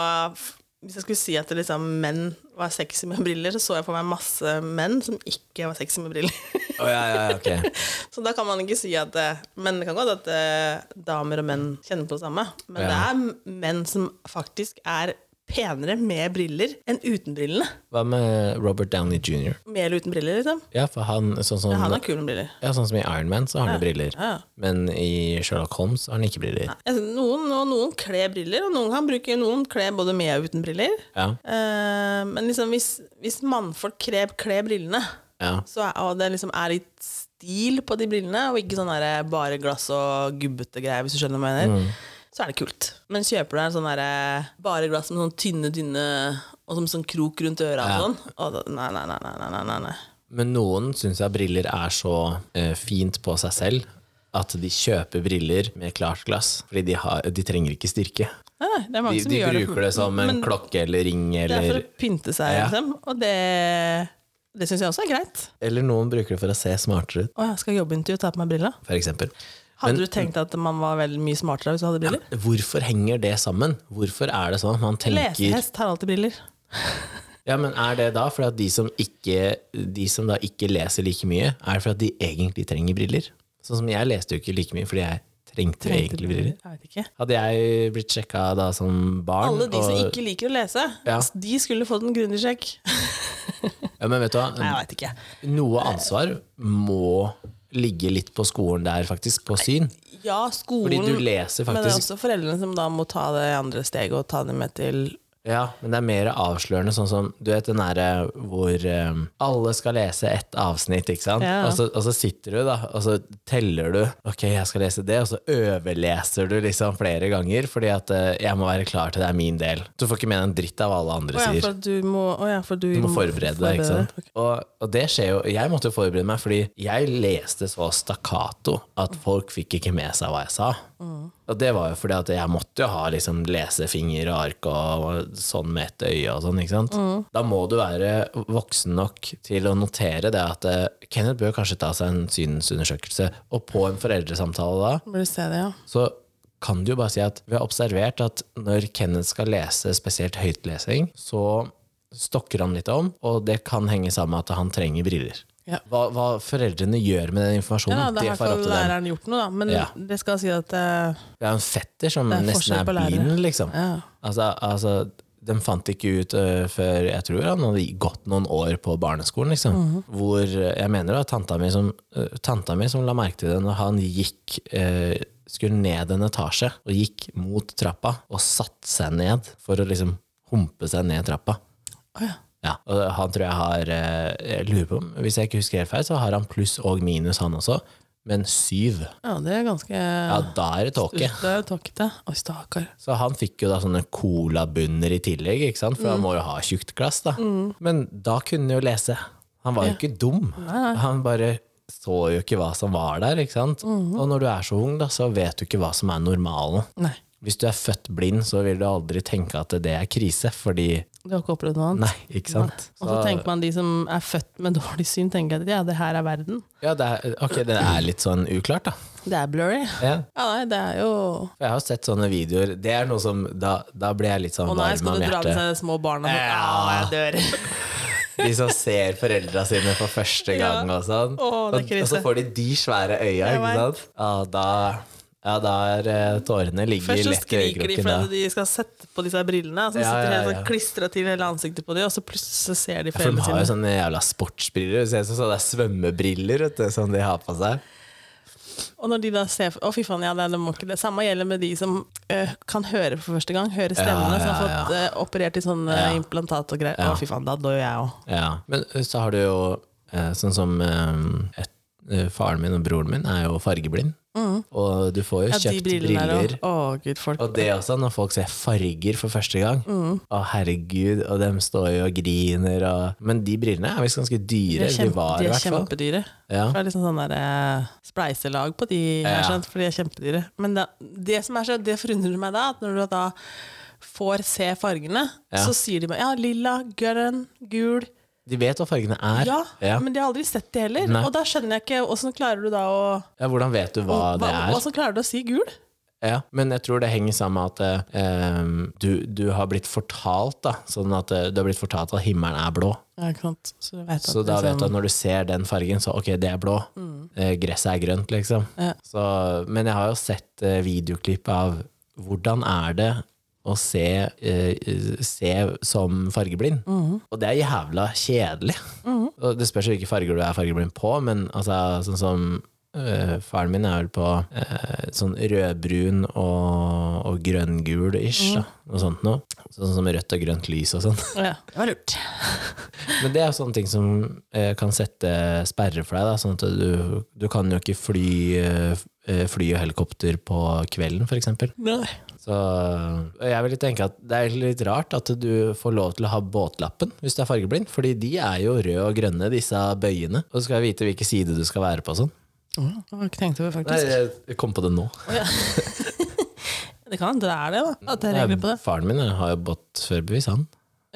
[SPEAKER 2] Hvis jeg skulle si at liksom, menn var sexy med briller, så så jeg for meg masse menn som ikke var sexy med briller.
[SPEAKER 1] oh, ja, ja, okay. ok.
[SPEAKER 2] så da kan man ikke si at eh, Men det kan godt at eh, damer og menn kjenner på det samme. Men det er menn som faktisk er penere med briller enn uten brillene.
[SPEAKER 1] Hva med Robert Downey jr.?
[SPEAKER 2] Med eller uten briller, liksom.
[SPEAKER 1] Ja, for han, sånn som,
[SPEAKER 2] Ja, han er kul med briller.
[SPEAKER 1] ja, sånn som i Iron Man, så har han jo briller.
[SPEAKER 2] Ja.
[SPEAKER 1] Men i Sherlock Holmes har han ikke briller.
[SPEAKER 2] Altså, Noen, og noen kler briller, og noen kan bruke Noen kler både med og uten briller.
[SPEAKER 1] Ja,
[SPEAKER 2] Eh, men liksom hvis, hvis mannfolk kler, kler brillene,
[SPEAKER 1] ja.
[SPEAKER 2] så og det liksom er litt stil på de brillene, og ikke sånn bare glass og gubbete greier, hvis du skjønner hva jeg mener, så er det kult. Men kjøper du en sånn der, eh, bare glass med sånn tynne, tynne og som sånn krok rundt øra
[SPEAKER 1] ja.
[SPEAKER 2] og sånn, og da, nei, nei, nei, nei, nei, nei.
[SPEAKER 1] Men noen syns jeg briller er så eh, fint på seg selv at de kjøper briller med klart glass, fordi de, har, de trenger ikke styrke.
[SPEAKER 2] Nei, det er Ja,
[SPEAKER 1] de, de bruker det. det. som en
[SPEAKER 2] Men,
[SPEAKER 1] klokke eller ring eller
[SPEAKER 2] Det er for å pynte seg,
[SPEAKER 1] ja.
[SPEAKER 2] liksom. Og det det syns jeg også er greit.
[SPEAKER 1] Eller noen bruker det for å se smartere ut.
[SPEAKER 2] Å, jeg skal jobbe intervju og ta på meg briller.
[SPEAKER 1] For eksempel.
[SPEAKER 2] Hadde du tenkt at man var veldig mye smartere hvis du hadde briller?
[SPEAKER 1] Hvorfor henger det sammen? Hvorfor er det sånn? at Man tenker
[SPEAKER 2] Lesehest har alltid briller.
[SPEAKER 1] Ja, men er det da fordi at de som, ikke, de som da ikke leser like mye, er det fordi at de egentlig trenger briller? Sånn som jeg leste jo ikke like mye fordi jeg trengte jo egentlig briller.
[SPEAKER 2] Jeg ikke.
[SPEAKER 1] Hadde jeg blitt sjekka da som barn
[SPEAKER 2] Alle de som ikke liker å lese,
[SPEAKER 1] Ja.
[SPEAKER 2] de skulle fått en grundig sjekk.
[SPEAKER 1] ja, Men vet du hva?
[SPEAKER 2] Nei, jeg vet ikke.
[SPEAKER 1] Noe ansvar må ligge litt på skolen der, faktisk, på syn.
[SPEAKER 2] Ja, skolen,
[SPEAKER 1] Fordi du leser faktisk.
[SPEAKER 2] men det er også foreldrene som da må ta det andre steget og ta det med til
[SPEAKER 1] Ja, men det er mer avslørende, sånn som Du vet den derre hvor um, alle skal lese ett avsnitt, ikke sant?
[SPEAKER 2] Ja.
[SPEAKER 1] Og, så, og så sitter du, da, og så teller du Ok, jeg skal lese det, og så overleser du liksom flere ganger, fordi at uh, jeg må være klar til det er min del. Du får ikke med deg en dritt av hva alle andre
[SPEAKER 2] sier. ja, for du må, ja, for du,
[SPEAKER 1] Du må forberede deg, ikke sant. Og, og det skjer jo Jeg måtte jo forberede meg, fordi jeg leste så stakkato at folk fikk ikke med seg hva jeg sa. Og det var jo fordi at jeg måtte jo ha liksom lesefinger og ark og sånn med ett øye og sånn, ikke sant. Da må du være voksen nok til å notere det at eh, Kenneth bør kanskje ta seg en synsundersøkelse, og på en foreldresamtale da,
[SPEAKER 2] det, ja.
[SPEAKER 1] så kan du jo bare si at vi har observert at når Kenneth skal lese spesielt høytlesing, så stokker han litt om, og det kan henge sammen med at han trenger briller.
[SPEAKER 2] Ja.
[SPEAKER 1] Hva, hva foreldrene gjør med den informasjonen,
[SPEAKER 2] Ja, da
[SPEAKER 1] det
[SPEAKER 2] har ikke
[SPEAKER 1] får opp
[SPEAKER 2] fall
[SPEAKER 1] til dem.
[SPEAKER 2] læreren gjort noe, da. Men
[SPEAKER 1] Ja.
[SPEAKER 2] det skal si at uh,
[SPEAKER 1] Det er en fetter som
[SPEAKER 2] er
[SPEAKER 1] nesten er bilen, liksom.
[SPEAKER 2] Ja.
[SPEAKER 1] Altså, altså, de fant ikke ut uh, før jeg tror han hadde gått noen år på barneskolen, liksom.
[SPEAKER 2] Mhm.
[SPEAKER 1] Hvor øh, jeg mener da, tanta mi som, uh, tanta mi som la merke til det når han gikk skulle ned en etasje, og gikk mot trappa, og satte seg ned for å liksom humpe seg ned trappa.
[SPEAKER 2] Oh, ja.
[SPEAKER 1] Ja, og han tror jeg har øh, Jeg lurer på om, hvis jeg ikke husker helt feil, så har han pluss og minus, han også. Men syv.
[SPEAKER 2] ja, det er ganske
[SPEAKER 1] Ja, da er det tåke.
[SPEAKER 2] Det er tåkete. Oi, stakkar.
[SPEAKER 1] Så han fikk jo da sånne colabunner i tillegg, ikke sant? for han
[SPEAKER 2] Mm.
[SPEAKER 1] må jo ha tjukt glass. da. Men da kunne han jo lese. Han var jo ikke dum. Han bare så jo ikke hva som var der. ikke sant?
[SPEAKER 2] Mm.
[SPEAKER 1] Og når du er så ung, da, så vet du ikke hva som er normalen.
[SPEAKER 2] Nei.
[SPEAKER 1] Hvis du er født blind, så vil du aldri tenke at det er krise, fordi
[SPEAKER 2] Du har ikke opplevd noe annet?
[SPEAKER 1] Nei, ikke sant?
[SPEAKER 2] Og så tenker man de som er født med dårlig syn, tenker at ja, det her er verden.
[SPEAKER 1] Ja, det er, ok, det er litt sånn uklart, da.
[SPEAKER 2] Det er blurry.
[SPEAKER 1] Ja.
[SPEAKER 2] Ja, nei, det er jo
[SPEAKER 1] Jeg har sett sånne videoer. Det er noe som Da, da blir jeg litt sånn
[SPEAKER 2] varm av
[SPEAKER 1] hjertet.
[SPEAKER 2] Å
[SPEAKER 1] nei, skal
[SPEAKER 2] du dra med seg små barna?
[SPEAKER 1] Ja.
[SPEAKER 2] Ja, jeg dør.
[SPEAKER 1] De som ser foreldra sine for første gang og sånn.
[SPEAKER 2] Åh, det er
[SPEAKER 1] og, og så får de de svære øya, ikke sant? Ja, da, ja, der tårene ligger lett tårene ligger
[SPEAKER 2] Først så
[SPEAKER 1] i
[SPEAKER 2] skriker de
[SPEAKER 1] øyekroken.
[SPEAKER 2] fordi de skal sette på disse brillene. Så
[SPEAKER 1] Ja,
[SPEAKER 2] sitter de
[SPEAKER 1] ja,
[SPEAKER 2] helt
[SPEAKER 1] ja.
[SPEAKER 2] sånn klistra til hele ansiktet på dem, og så plutselig så ser de
[SPEAKER 1] Ja, for de har jo sånne jævla sportsbriller. Det ser ut som sånne svømmebriller vet du, som de har på seg.
[SPEAKER 2] Og når de da ser Å, fy faen, ja, det, det må ikke det. Samme gjelder med de som eh, kan høre for første gang. Høre stemmene.
[SPEAKER 1] Ja,
[SPEAKER 2] Som har fått eh, operert i sånne
[SPEAKER 1] Ja.
[SPEAKER 2] eh, implantat og greier.
[SPEAKER 1] Ja.
[SPEAKER 2] Å, fy faen, da dør jeg òg.
[SPEAKER 1] Ja. Men eh, så har du jo eh, sånn som eh, et, eh, Faren min og broren min er jo fargeblind. Og du får jo
[SPEAKER 2] Mm. Ja,
[SPEAKER 1] kjøpt briller.
[SPEAKER 2] Og, Å, gud, folk
[SPEAKER 1] Og det også, når folk ser farger for første gang.
[SPEAKER 2] Mm.
[SPEAKER 1] Å, herregud, og dem står jo og griner og Men de brillene er visst ganske dyre. De,
[SPEAKER 2] kjempe,
[SPEAKER 1] var
[SPEAKER 2] de er kjempedyre.
[SPEAKER 1] Ja.
[SPEAKER 2] Det er liksom sånn der, eh, spleiselag på de,
[SPEAKER 1] Ja.
[SPEAKER 2] skjønt, for de er kjempedyre. Men da, det som er så, det forundrer meg da, at når du da får se fargene,
[SPEAKER 1] Ja.
[SPEAKER 2] så sier de bare ja, lilla, grønn, gul.
[SPEAKER 1] De vet hva fargene er.
[SPEAKER 2] Ja,
[SPEAKER 1] Ja.
[SPEAKER 2] men de har aldri sett det heller.
[SPEAKER 1] Nei.
[SPEAKER 2] Og da skjønner jeg ikke åssen klarer du da å
[SPEAKER 1] Ja, hvordan vet du hva det er?
[SPEAKER 2] Åssen klarer du å si gul?
[SPEAKER 1] Ja, men jeg tror det henger sammen med at eh, du, du har blitt fortalt da, sånn at eh, du har blitt fortalt at himmelen er blå.
[SPEAKER 2] Ja, ikke sant. Så, vet
[SPEAKER 1] Så da
[SPEAKER 2] liksom-
[SPEAKER 1] vet du at når du ser den fargen, så ok, det er blå. Eh, gresset er grønt, liksom.
[SPEAKER 2] Ja.
[SPEAKER 1] Så, men jeg har jo sett eh, videoklipp av hvordan er det å se, uh, se som fargeblind. Og det er jævla kjedelig. Og det spørs jo hvilke farger du er fargeblind på, men altså, sånn som uh, faren min er vel på uh, sånn rødbrun og, og grønngul-ish, da. Noe sånt noe. Sånn som rødt og grønt lys og sånn.
[SPEAKER 2] Ja, det var lurt.
[SPEAKER 1] Men det er sånne ting som kan sette sperrer for deg. Da, sånn at du, du kan jo ikke fly, fly og helikopter på kvelden, for eksempel. Så jeg vil tenke at det er litt rart at du får lov til å ha båtlappen hvis du er fargeblind, fordi de er jo røde og grønne, disse bøyene. Og så skal jeg vite hvilken side du skal være på sånn.
[SPEAKER 2] Oh, Det har ikke tenkt over,
[SPEAKER 1] Nei, jeg kom på det nå.
[SPEAKER 2] Det kan det er det, da. At det er regler på det.
[SPEAKER 1] Faren min har jo båtførerbevis, han.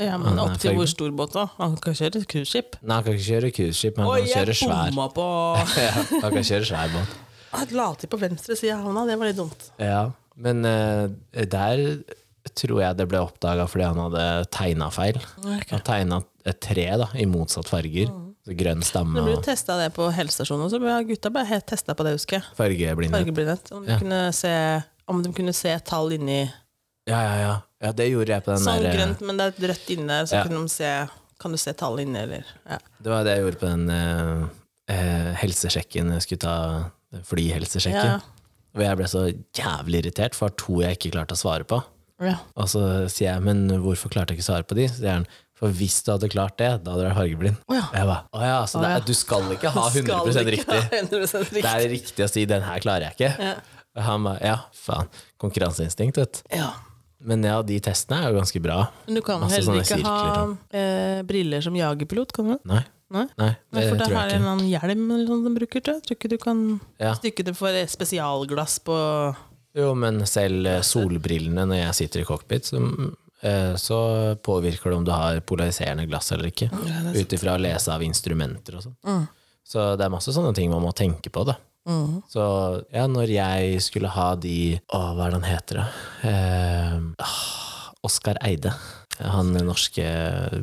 [SPEAKER 2] Ja, men opp til hvor stor båt, da? Han kan kjøre cruiseskip.
[SPEAKER 1] Nei, han kan ikke kjøre cruiseskip, men han kan kjøre
[SPEAKER 2] jeg
[SPEAKER 1] svær.
[SPEAKER 2] på
[SPEAKER 1] Ja, han kan kjøre svær båt.
[SPEAKER 2] Jeg la til på venstre side av havna, det var litt dumt.
[SPEAKER 1] Ja, men uh, der tror jeg det ble oppdaga fordi han hadde tegna feil.
[SPEAKER 2] Okay.
[SPEAKER 1] Han tegna et tre da, i motsatt farger. Så grønn stamme
[SPEAKER 2] Du ble testa det på helsestasjonen, også. gutta ble testa på det, husker jeg.
[SPEAKER 1] fargeblindhet.
[SPEAKER 2] Fargeblindhet. Om, de
[SPEAKER 1] Ja.
[SPEAKER 2] kunne se, om de kunne se tall inni
[SPEAKER 1] Ja, ja, ja. ja, det gjorde jeg på den
[SPEAKER 2] Sånn
[SPEAKER 1] der eh,
[SPEAKER 2] grønt, men det er et rødt inne, så
[SPEAKER 1] Ja.
[SPEAKER 2] kunne de se Kan du se tall inni, eller ja.
[SPEAKER 1] Det var det jeg gjorde på den eh, eh, helsesjekken. Jeg skulle ta flyhelsesjekken.
[SPEAKER 2] Ja.
[SPEAKER 1] Og jeg ble så jævlig irritert, for det var to jeg ikke klarte å svare på.
[SPEAKER 2] ja.
[SPEAKER 1] Og så sier jeg, men hvorfor klarte jeg ikke å svare på de? Så sier han, for hvis du hadde klart det, da hadde du vært fargeblind.
[SPEAKER 2] Oh, ja.
[SPEAKER 1] Jeg bare, å ja, så det
[SPEAKER 2] ja.
[SPEAKER 1] er, du skal ikke ha 100,
[SPEAKER 2] ikke
[SPEAKER 1] riktig.
[SPEAKER 2] Ha 100% riktig.
[SPEAKER 1] Det er riktig å si 'den her klarer jeg ikke'.
[SPEAKER 2] Ja.
[SPEAKER 1] Og han bare 'ja, faen, konkurranseinstinkt', vet du.
[SPEAKER 2] Ja.
[SPEAKER 1] Men ja, de testene er jo ganske bra.
[SPEAKER 2] Men du kan
[SPEAKER 1] Masse
[SPEAKER 2] heller ikke ha eh, briller som jagerpilot, kan du?
[SPEAKER 1] Nei,
[SPEAKER 2] Nei?
[SPEAKER 1] nei, det
[SPEAKER 2] for det
[SPEAKER 1] tror jeg
[SPEAKER 2] en
[SPEAKER 1] ikke.
[SPEAKER 2] annen hjelm eller sånn de bruker til. Tror ikke du kan
[SPEAKER 1] Ja.
[SPEAKER 2] stykke det for spesialglass på
[SPEAKER 1] Jo, men selv eh, solbrillene når jeg sitter i cockpit, så, eh, så påvirker det om du har polariserende glass eller ikke. Ut ifra å lese av instrumenter og sånn. Så det er masse sånne ting man må tenke på, da. Så ja, når jeg skulle ha de Å, hva er det han heter, da? Eh, ah, Oskar Eide. Han norske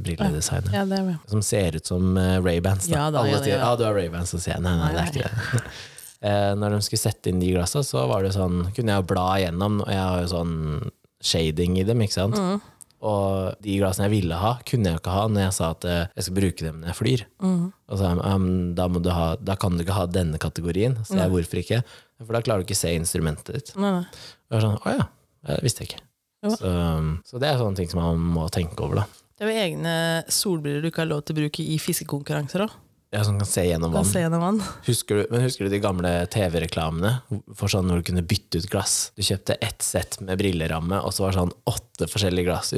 [SPEAKER 1] brilledesigneren.
[SPEAKER 2] Ja.
[SPEAKER 1] Som ser ut som uh, Ray-Bans.
[SPEAKER 2] Ja da,
[SPEAKER 1] Alle sier
[SPEAKER 2] ja
[SPEAKER 1] ja, du har Ray-Bans, så sier jeg nei, nei, det er ikke det. Eh, når de skulle sette inn de glassa, så var det sånn, kunne jeg bla igjennom, og jeg har jo sånn shading i dem, ikke sant?
[SPEAKER 2] Mm.
[SPEAKER 1] Og de glassene jeg ville ha, kunne jeg jo ikke ha når jeg sa at eh, jeg skal bruke dem når jeg flyr.
[SPEAKER 2] Mm.
[SPEAKER 1] Og så men da, må du ha, da kan du ikke ha denne kategorien. Så jeg, hvorfor ikke? For da klarer du ikke å se instrumentet ditt.
[SPEAKER 2] Nei, nei.
[SPEAKER 1] Og jeg var sånn, å ja, det visste jeg ikke.
[SPEAKER 2] Ja.
[SPEAKER 1] Så, så det er sånne ting som man må tenke over, da.
[SPEAKER 2] Det er jo egne solbriller du ikke har lov til å bruke i fiskekonkurranser òg.
[SPEAKER 1] Ja, som kan se gjennom vann.
[SPEAKER 2] se gjennom vann.
[SPEAKER 1] Husker du, men husker du de gamle TV-reklamene for sånn når du kunne bytte ut glass? Du kjøpte ett sett med brilleramme, og så var det sånn åtte forskjellige glass.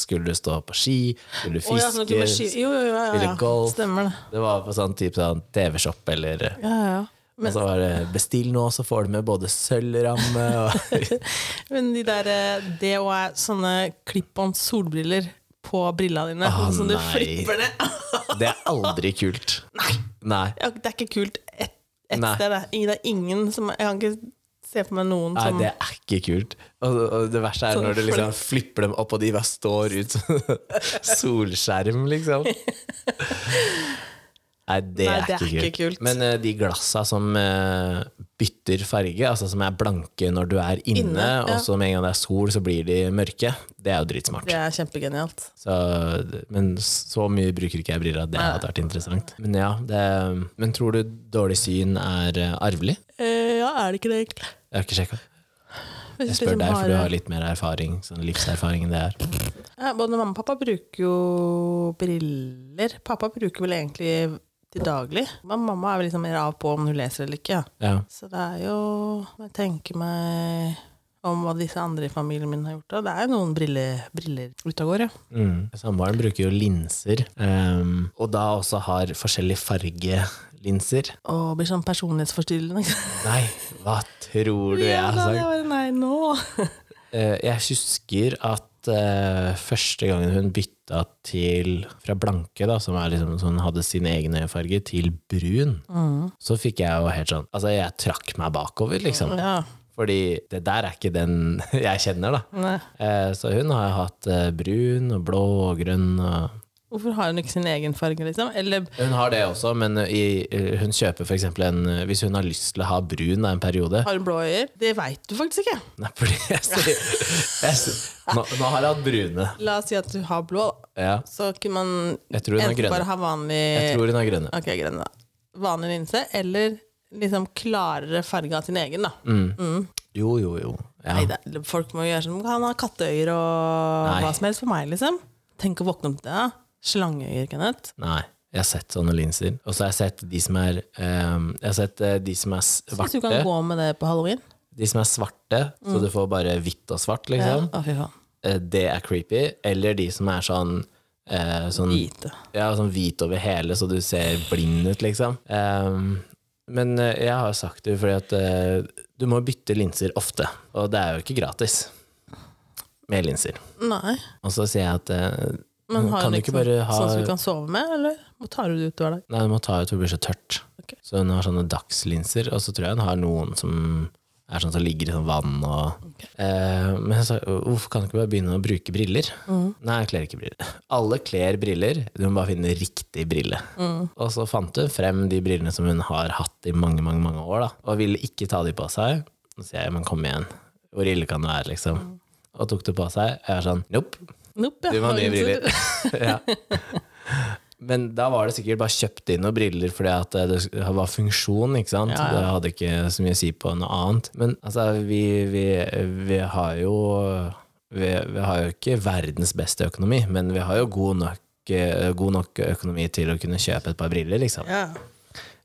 [SPEAKER 1] Skulle du stå på ski? Skulle du
[SPEAKER 2] Å ja, sånn ski.
[SPEAKER 1] fiske?
[SPEAKER 2] jo, jo, jo, ja,
[SPEAKER 1] spille
[SPEAKER 2] ja.
[SPEAKER 1] golf.
[SPEAKER 2] Stemmer det.
[SPEAKER 1] det var på sånn type sånn TV-shop eller
[SPEAKER 2] Ja, ja, ja.
[SPEAKER 1] Og så var det 'bestill nå, så får du med både sølvramme og
[SPEAKER 2] Men de der, eh, det òg er sånne clip-on solbriller på brillene dine.
[SPEAKER 1] Ah,
[SPEAKER 2] sånn du flipper ned.
[SPEAKER 1] Det er aldri kult. Nei. Nei.
[SPEAKER 2] Ja, det er ikke kult ett et sted. Det er, ingen- som Jeg kan ikke se for meg noen
[SPEAKER 1] Nei,
[SPEAKER 2] som
[SPEAKER 1] det er ikke kult. Og, og det verste er
[SPEAKER 2] Sånn
[SPEAKER 1] når du liksom flipper dem opp, og de bare står ut som solskjerm, liksom. Nei, det,
[SPEAKER 2] Nei,
[SPEAKER 1] er,
[SPEAKER 2] det er
[SPEAKER 1] ikke,
[SPEAKER 2] ikke
[SPEAKER 1] kult. Men uh, de glassa som uh, bytter farge, altså som er blanke når du er inne,
[SPEAKER 2] Inne, ja.
[SPEAKER 1] og så med en gang det er sol, så blir de mørke, det er jo dritsmart.
[SPEAKER 2] Det er kjempegenialt.
[SPEAKER 1] Så, men så mye bruker ikke jeg briller at det hadde vært interessant. Men ja, det, men tror du dårlig syn er eh, arvelig?
[SPEAKER 2] Eh, ja, er det ikke det, egentlig?
[SPEAKER 1] Jeg har ikke sjekka. Jeg spør
[SPEAKER 2] liksom
[SPEAKER 1] deg, for du
[SPEAKER 2] har
[SPEAKER 1] litt mer erfaring, sånn livserfaring enn det er.
[SPEAKER 2] Ja, både mamma og pappa bruker jo briller. Pappa bruker vel egentlig til daglig. Men mamma er vel liksom mer av på om hun leser eller ikke.
[SPEAKER 1] Ja.
[SPEAKER 2] Så det er jo Jeg tenker meg om hva disse andre i familien min har gjort. Da. Det er jo noen briller, briller ute og går, ja.
[SPEAKER 1] Mm. Samboeren bruker jo linser, um, og da også har forskjellig fargelinser.
[SPEAKER 2] Og blir sånn personlighetsforstyrrende.
[SPEAKER 1] Nei, hva tror du jeg
[SPEAKER 2] ja,
[SPEAKER 1] har
[SPEAKER 2] da,
[SPEAKER 1] sagt?
[SPEAKER 2] det var, nei, nå!
[SPEAKER 1] Eh, jeg husker at eh, første gangen hun bytta til fra blanke, da, som liksom, sånn, hadde sin egen øyefarge, til brun, så fikk jeg jo helt sånn Altså, jeg trakk meg bakover, liksom.
[SPEAKER 2] Ja.
[SPEAKER 1] Fordi det der er ikke den jeg kjenner, da. Eh, så hun har hatt eh, brun og blå og grønn og
[SPEAKER 2] Hvorfor har hun ikke sin egen farge, liksom? Eller
[SPEAKER 1] Hun har det også, men i, hun kjøper eksempel en Hvis hun har lyst til å ha brun en periode
[SPEAKER 2] har hun blå øyer? Det veit du faktisk ikke.
[SPEAKER 1] Nei, fordi jeg sier jeg, sier- nå, nå har jeg hatt brune.
[SPEAKER 2] La oss si at du har blå, da.
[SPEAKER 1] Ja,
[SPEAKER 2] Så kunne man enten bare ha vanlig
[SPEAKER 1] Jeg tror hun har grønne.
[SPEAKER 2] Ok, grønne da. Vanlig linse, eller liksom klarere farge av sin egen, da.
[SPEAKER 1] Jo, jo, jo. Ja.
[SPEAKER 2] Nei, det, folk må gjøre som han har katteøyer og
[SPEAKER 1] Nei.
[SPEAKER 2] hva som helst for meg, liksom. Tenk å våkne opp til det. Slangeøyer, Kenneth.
[SPEAKER 1] Nei, jeg har sett sånne linser. Og så har jeg sett de som er um, Jeg har sett eh, de som er
[SPEAKER 2] Hvis du kan gå med det på halloween.
[SPEAKER 1] De som er svarte, så du får bare hvitt og svart, liksom.
[SPEAKER 2] Fy faen.
[SPEAKER 1] Eh, Det er creepy. Eller de som er sånn eh, sånn,
[SPEAKER 2] Hvite.
[SPEAKER 1] Ja, sånn hvit over hele, så du ser blind ut, liksom. Ehm, men jeg har sagt det fordi at du må bytte linser ofte, og det er jo ikke gratis med linser.
[SPEAKER 2] Nei.
[SPEAKER 1] Og så sier jeg at
[SPEAKER 2] Men har
[SPEAKER 1] kan
[SPEAKER 2] hun
[SPEAKER 1] du ikke
[SPEAKER 2] liksom
[SPEAKER 1] bare ha
[SPEAKER 2] sånn som du kan sove med, eller Må ta ut hver dag?
[SPEAKER 1] Nei, du må ta ut, for det blir så tørt.
[SPEAKER 2] Okay.
[SPEAKER 1] Så hun har sånne dagslinser, og så tror jeg hun har noen som er sånn som ligger i sånn vann og eh, Men jeg sa hvorfor kan du ikke bare begynne å bruke briller? Nei, jeg kler ikke briller. Alle kler briller, du må bare finne riktig brille. Og så fant hun frem de brillene som hun har hatt i mange, mange, mange år, da, og ville ikke ta de på seg. Så sier jeg, men kom igjen, hvor ille kan det være, liksom? Og tok det på seg. Jeg er sånn, nope.
[SPEAKER 2] Nope,
[SPEAKER 1] Du må ha nye briller. ja. Men da var det sikkert bare kjøpt inn noen briller fordi at det var funksjon, ikke sant?
[SPEAKER 2] Ja, ja.
[SPEAKER 1] Det hadde ikke så mye å si på noe annet. Men altså, vi, vi, vi har jo vi, vi har jo ikke verdens beste økonomi, men vi har jo god nok, eh, god nok økonomi til å kunne kjøpe et par briller, liksom.
[SPEAKER 2] Ja.